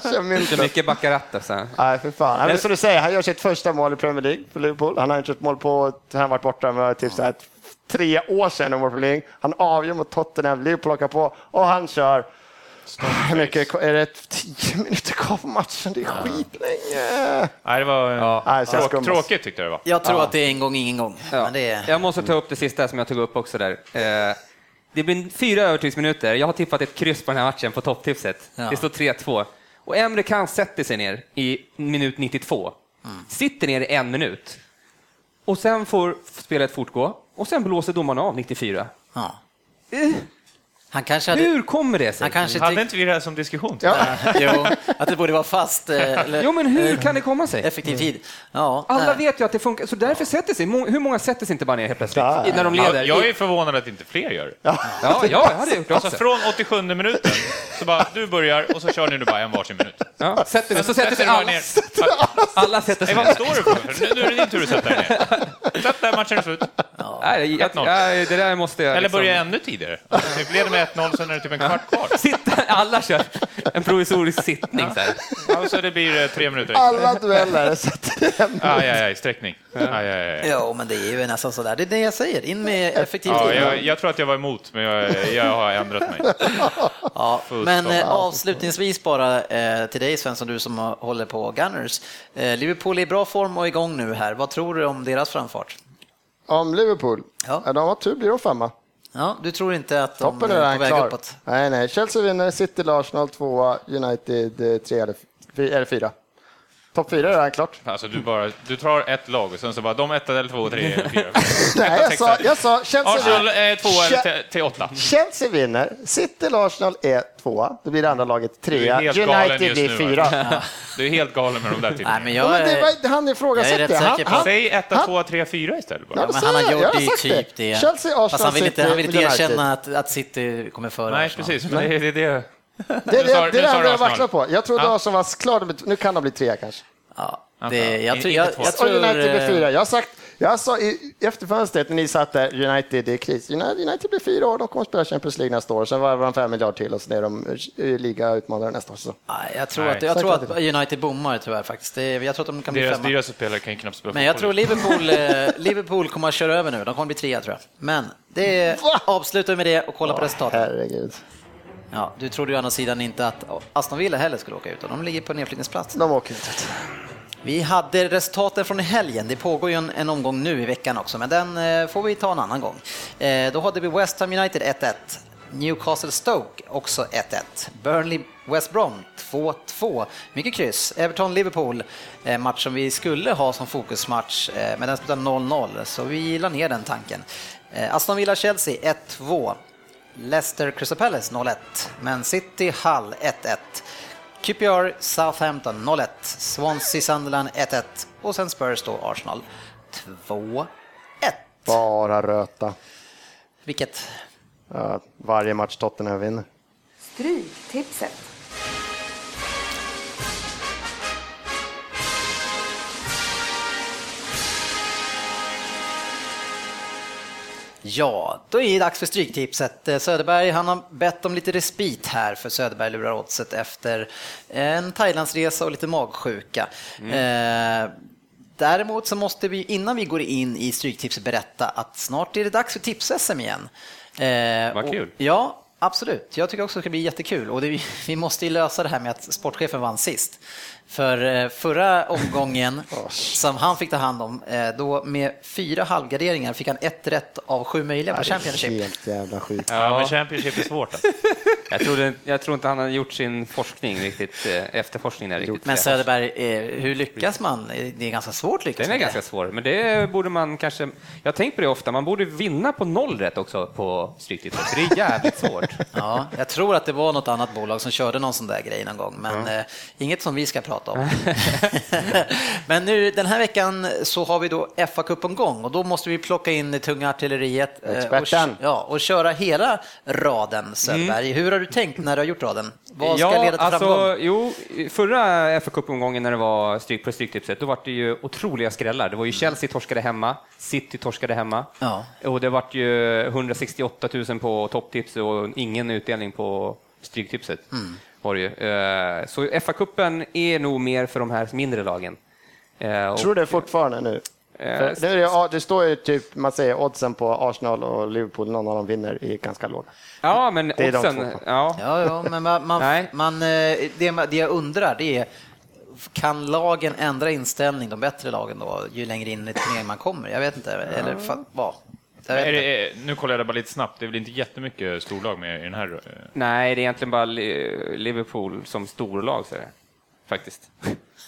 Så mycket baccarat. alltså. Nej, för fan. Men som du säger, han gör sitt första mål i Premier League för Liverpool. Han har inte gjort mål på, han har varit borta med typ så här tre år sedan i Premier League. Han avgör mot Tottenham, Liverpool åker på och han kör hur mycket är det? Tio minuter kvar på matchen, det är skitlänge. Nej, det var Ja. Nej, tråk, tråkigt tyckte jag det var. Jag tror att det är en gång, ingen gång. Ja. Men det är... Jag måste ta upp det sista som jag tog upp också där. Eh, Det blir fyra övertidsminuter. Jag har tippat ett kryss på den här matchen på topptipset. Ja. Det står 3-2. Och Emre Can sätter sig ner i minut 92. Sitter ner i en minut. Och sen får spelet fortgå. Och sen blåser domarna av 94. Ja. Eh, Han kanske hade... Hur kommer det sig? Han kanske Hade inte vi det här som diskussion? Ja. Jo, att det borde vara fast. eh, Eller... Jo, men hur kan det komma sig? Effektiv tid. Ja, Alla nej. vet ju att det funkar, så därför sätter sig. Hur många sätter sig inte bara ner helt plötsligt Ja. när de leder? Ja, jag är förvånad att inte fler gör det. ja, ja, jag hade gjort det Alltså från 87 minuten, så bara du börjar och så kör ni nu bara en varsin minut. Ja, sätter sig. Så sätter sig alla, ner. alla sätter sig ner. vad står du för? Nu, nu är det din tur att sätta dig ner. Sätt där, matchen är slut. Nej, jag, 1-0. nej, det där måste jag... Eller liksom- börja ännu tidigare. Typ leder med 1-0, sen är det typ en kvart kvar. Sitta, alla kör en provisorisk sittning. Så här. Ja, så det blir eh, tre minuter. Alla dueller sätter hem. Aj, aj, aj, sträckning. Aj, aj, aj. Jo, men det är ju nästan sådär. Det är det jag säger. In med effektiv Ja, tid. jag, jag tror att jag var emot, men jag, jag har ändrat mig. Ja, Full men stopp. eh, avslutningsvis bara eh, till dig Svensson, du som har- håller på Gunners. Eh, Liverpool är i bra form och igång nu här. Vad tror du om deras framfart? Om Liverpool? Ja. Ja. de har tur blir de femma. Ja, du tror inte att de Toppen är på väg klar. uppåt? Nej, nej. Chelsea vinner, City, Arsenal tvåa, United eh, tre eller, fy- eller fyra. Topp fyra är redan klart. Alltså, du, bara, du tar ett lag och sen så bara de ett eller två, tre, eller fyra. Nej, jag sa, jag sa Arsenal är tvåa eller Che- till, till åtta. Chelsea vinner, City, Arsenal är tvåa. Då blir det andra laget trea. United blir fyra. alltså. Du är helt galen med de där Nej, tipparna. men Ja, jag men det, är... var- han ifrågasätter. Rätt Han- han- Säg etta, han- tvåa, tre, fyra istället bara. Ja, Men han har Jag gjort har det sagt typ det. Chelsea, Arsenal, Fast han vill inte, han vill inte erkänna att, att City kommer före Nej, Arsenal. precis. Men det, det, det. Det, är det, sa- det är det enda jag vacklar på. Jag trodde Ja. Arsenal var klar, nu kan de bli trea kanske. Ja, det, jag, tror, jag, jag Och tror... United blir eh, fyra. Jag har sagt, jag sa i, efter fönstret när ni satt där, United är i kris. United, United blir fyra år, de kommer att spela Champions League nästa år. Sen varvar de fem miljarder till och sen är de eh, liga-utmanare nästa år. Så. Nej, jag tror, Nej. att, jag tror att United bommar tyvärr faktiskt. Det, jag tror att de kan bli Deras femma. dyraste spelare kan ju knappt spela Men jag tror. Liverpool, eh, Liverpool kommer att köra över nu. De kommer bli trea tror jag. Men det avslutar vi med det och kolla på resultatet. Herregud. Ja, du trodde ju å andra sidan inte att Aston Villa heller skulle åka ut. De ligger på nedflyttningsplats. De åker ut. Vi hade resultaten från helgen. Det pågår ju en, en omgång nu i veckan också, men den eh, får vi ta en annan gång. Eh, då hade vi West Ham United 1-1. Newcastle Stoke också 1-1. Burnley West Brom 2-2. Mycket kryss. Everton Liverpool, eh, match som vi skulle ha som fokusmatch, eh, men den slutade 0-0, så vi la ner den tanken. Eh, Aston Villa Chelsea 1-2. Leicester Crystal Palace 0-1. Man City Hull 1-1. QPR Southampton 0-1. Swansea Sunderland 1-1. Och sen Spurs då Arsenal 2-1. Bara röta. Vilket? Ja, varje match Tottenham vinner. Stryktipset. Ja, då är det dags för Stryktipset. Eh, Söderberg, han har bett om lite respit här för Söderberg lurar oddset efter en Thailandsresa och lite magsjuka. Eh, Däremot så måste vi innan vi går in i Stryktipset berätta att snart är det dags för tips-SM igen. Eh, Vad och- kul. Ja, Absolut, jag tycker också att det ska bli jättekul och det, vi måste ju lösa det här med att sportchefen vann sist. För eh, förra omgången som han fick ta hand om, eh, då med fyra halvgarderingar fick han ett rätt av sju möjliga på Championship. Helt jävla skit. Ja, men Championship är svårt. Alltså. Jag, trodde, jag tror inte han har gjort sin forskning riktigt, eh, efterforskning där riktigt. Men Söderberg, hur lyckas man? Det är ganska svårt lyckas Den är det. ganska svår, men det borde man kanske... Jag har tänkt på det ofta, man borde vinna på noll rätt också på Stryktipset, för det är jävligt svårt. Ja, jag tror att det var något annat bolag som körde någon sån där grej någon gång, men eh, inget som vi ska prata om. men nu den här veckan så har vi då FA-cupen gång och då måste vi plocka in det tunga artilleriet eh, och, ja, och köra hela raden, Söderberg. Hur har du tänkt när du har gjort raden? Vad ska ja, leda till framgång? alltså, jo, förra fa Cup-omgången när det var stryk på Stryktipset, då var det ju otroliga skrällar. Det var ju Chelsea torskade hemma, City torskade hemma, Ja. och det var ju 168 000 på topptips och ingen utdelning på Stryktipset. Var det ju. Eh, Så FA-cupen är nog mer för de här mindre lagen. Eh, Tror du det fortfarande nu? Eh, För det, är, ja, det står ju typ, man säger oddsen på Arsenal och Liverpool, någon av dem vinner, är ganska låga. Ja, men är de oddsen, två. ja. Ja, ja, men man, man, man, det, det jag undrar det är, kan lagen ändra inställning, de bättre lagen då, ju längre in i turneringen man kommer? Jag vet inte. Eller vad? Är det, är- nu kollar jag det bara lite snabbt, det är väl inte jättemycket storlag med i den här? eh, Nej, det är egentligen bara Li- Liverpool som storlag, så är det. faktiskt.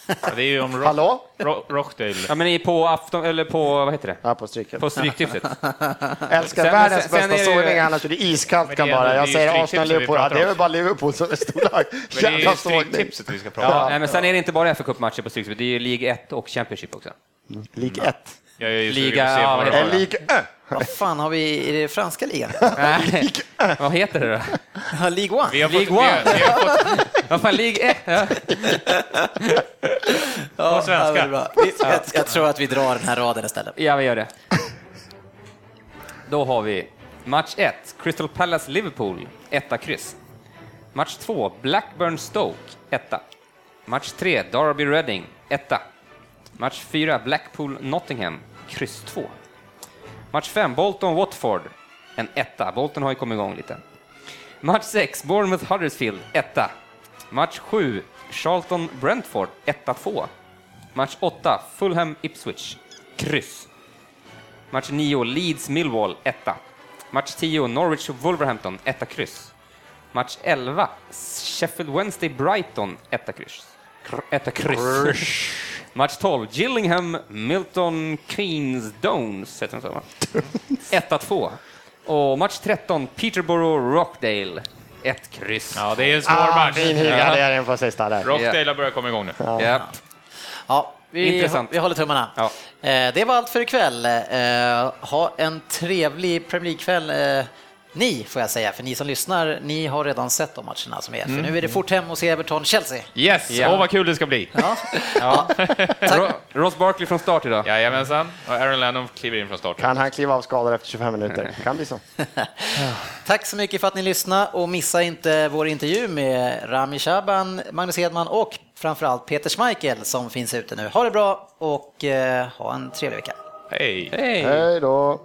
Ja, det är ju om Rock, Hallå? Ro, Rockdale. Ja, men i- på afton, eller på, vad heter det? Ja, på stryket. På Stryktipset. Älskar Sen- världens sen- bästa sågning annars, det är iskallt kan det är ändå- bara. Jag säger Stryktipset Arsenal, Liverpool. Ja, det är väl bara Liverpool som är storlag. Men det är ju. Stryktipset vi ska prata Ja, om. nej, men sen är det inte bara fa Cup-matcher på Stryktipset, det är ju League 1 och Championship också. League 1. Jag är ju Liga- på ja, vad League 1. Vad fan har vi i det franska ligan? Vad heter det då? Ja, League One? Vi har fått, vi League har, One. vi har fått, Vad fan, League 1? Ja. Ja, svenska. ja. Vi- jag, jag tror att vi drar den här raden istället. ja, vi gör det. Då har vi match 1, Crystal Palace-Liverpool, 1 kryss. Match 2, Blackburn-Stoke, 1 Match 3, Derby-Reading, 1 Match 4, Blackpool-Nottingham, kryss 2. Match 5, Bolton-Watford, en etta. Bolton har ju kommit igång lite. Match 6, Bournemouth-Huddersfield, etta. Match 7, Charlton-Brentford, etta 2. Match 8, Fulham-Ipswich, kryss. Match 9, Leeds-Millwall, etta. Match 10, Norwich-Wolverhampton, etta kryss. Match 11, Sheffield Wednesday-Brighton, etta kryss. Kr 1 kryss. Match 12, Gillingham-Milton Keynes-Downs, heter den så va? 1-2. Och match 13, Peterborough-Rockdale, 1 kryss. ja, det är en svår Ah, match. fin helgardering på sista där. Rockdale har börjat komma igång nu. Japp. Ja, vi, Intressant. vi håller tummarna. Ja. Eh, det var allt för ikväll. Eh, ha en trevlig Premier League-kväll. Eh, ni, får jag säga, för ni som lyssnar, ni har redan sett de matcherna som är. För nu är det fort hem och se Everton-Chelsea. Yes, Ja. åh vad kul det ska bli. Ja. Ro- Ross Barkley från start idag. Jajamensan, och Aaron Lennon kliver in från starten. Kan han kliva av skadad efter 25 minuter? Kan bli så. Tack så mycket för att ni lyssnade och missa inte vår intervju med Rami Shaban, Magnus Hedman och framförallt Peter Schmeichel som finns ute nu. Ha det bra och eh, ha en trevlig vecka. Hej! Hej! Hej då.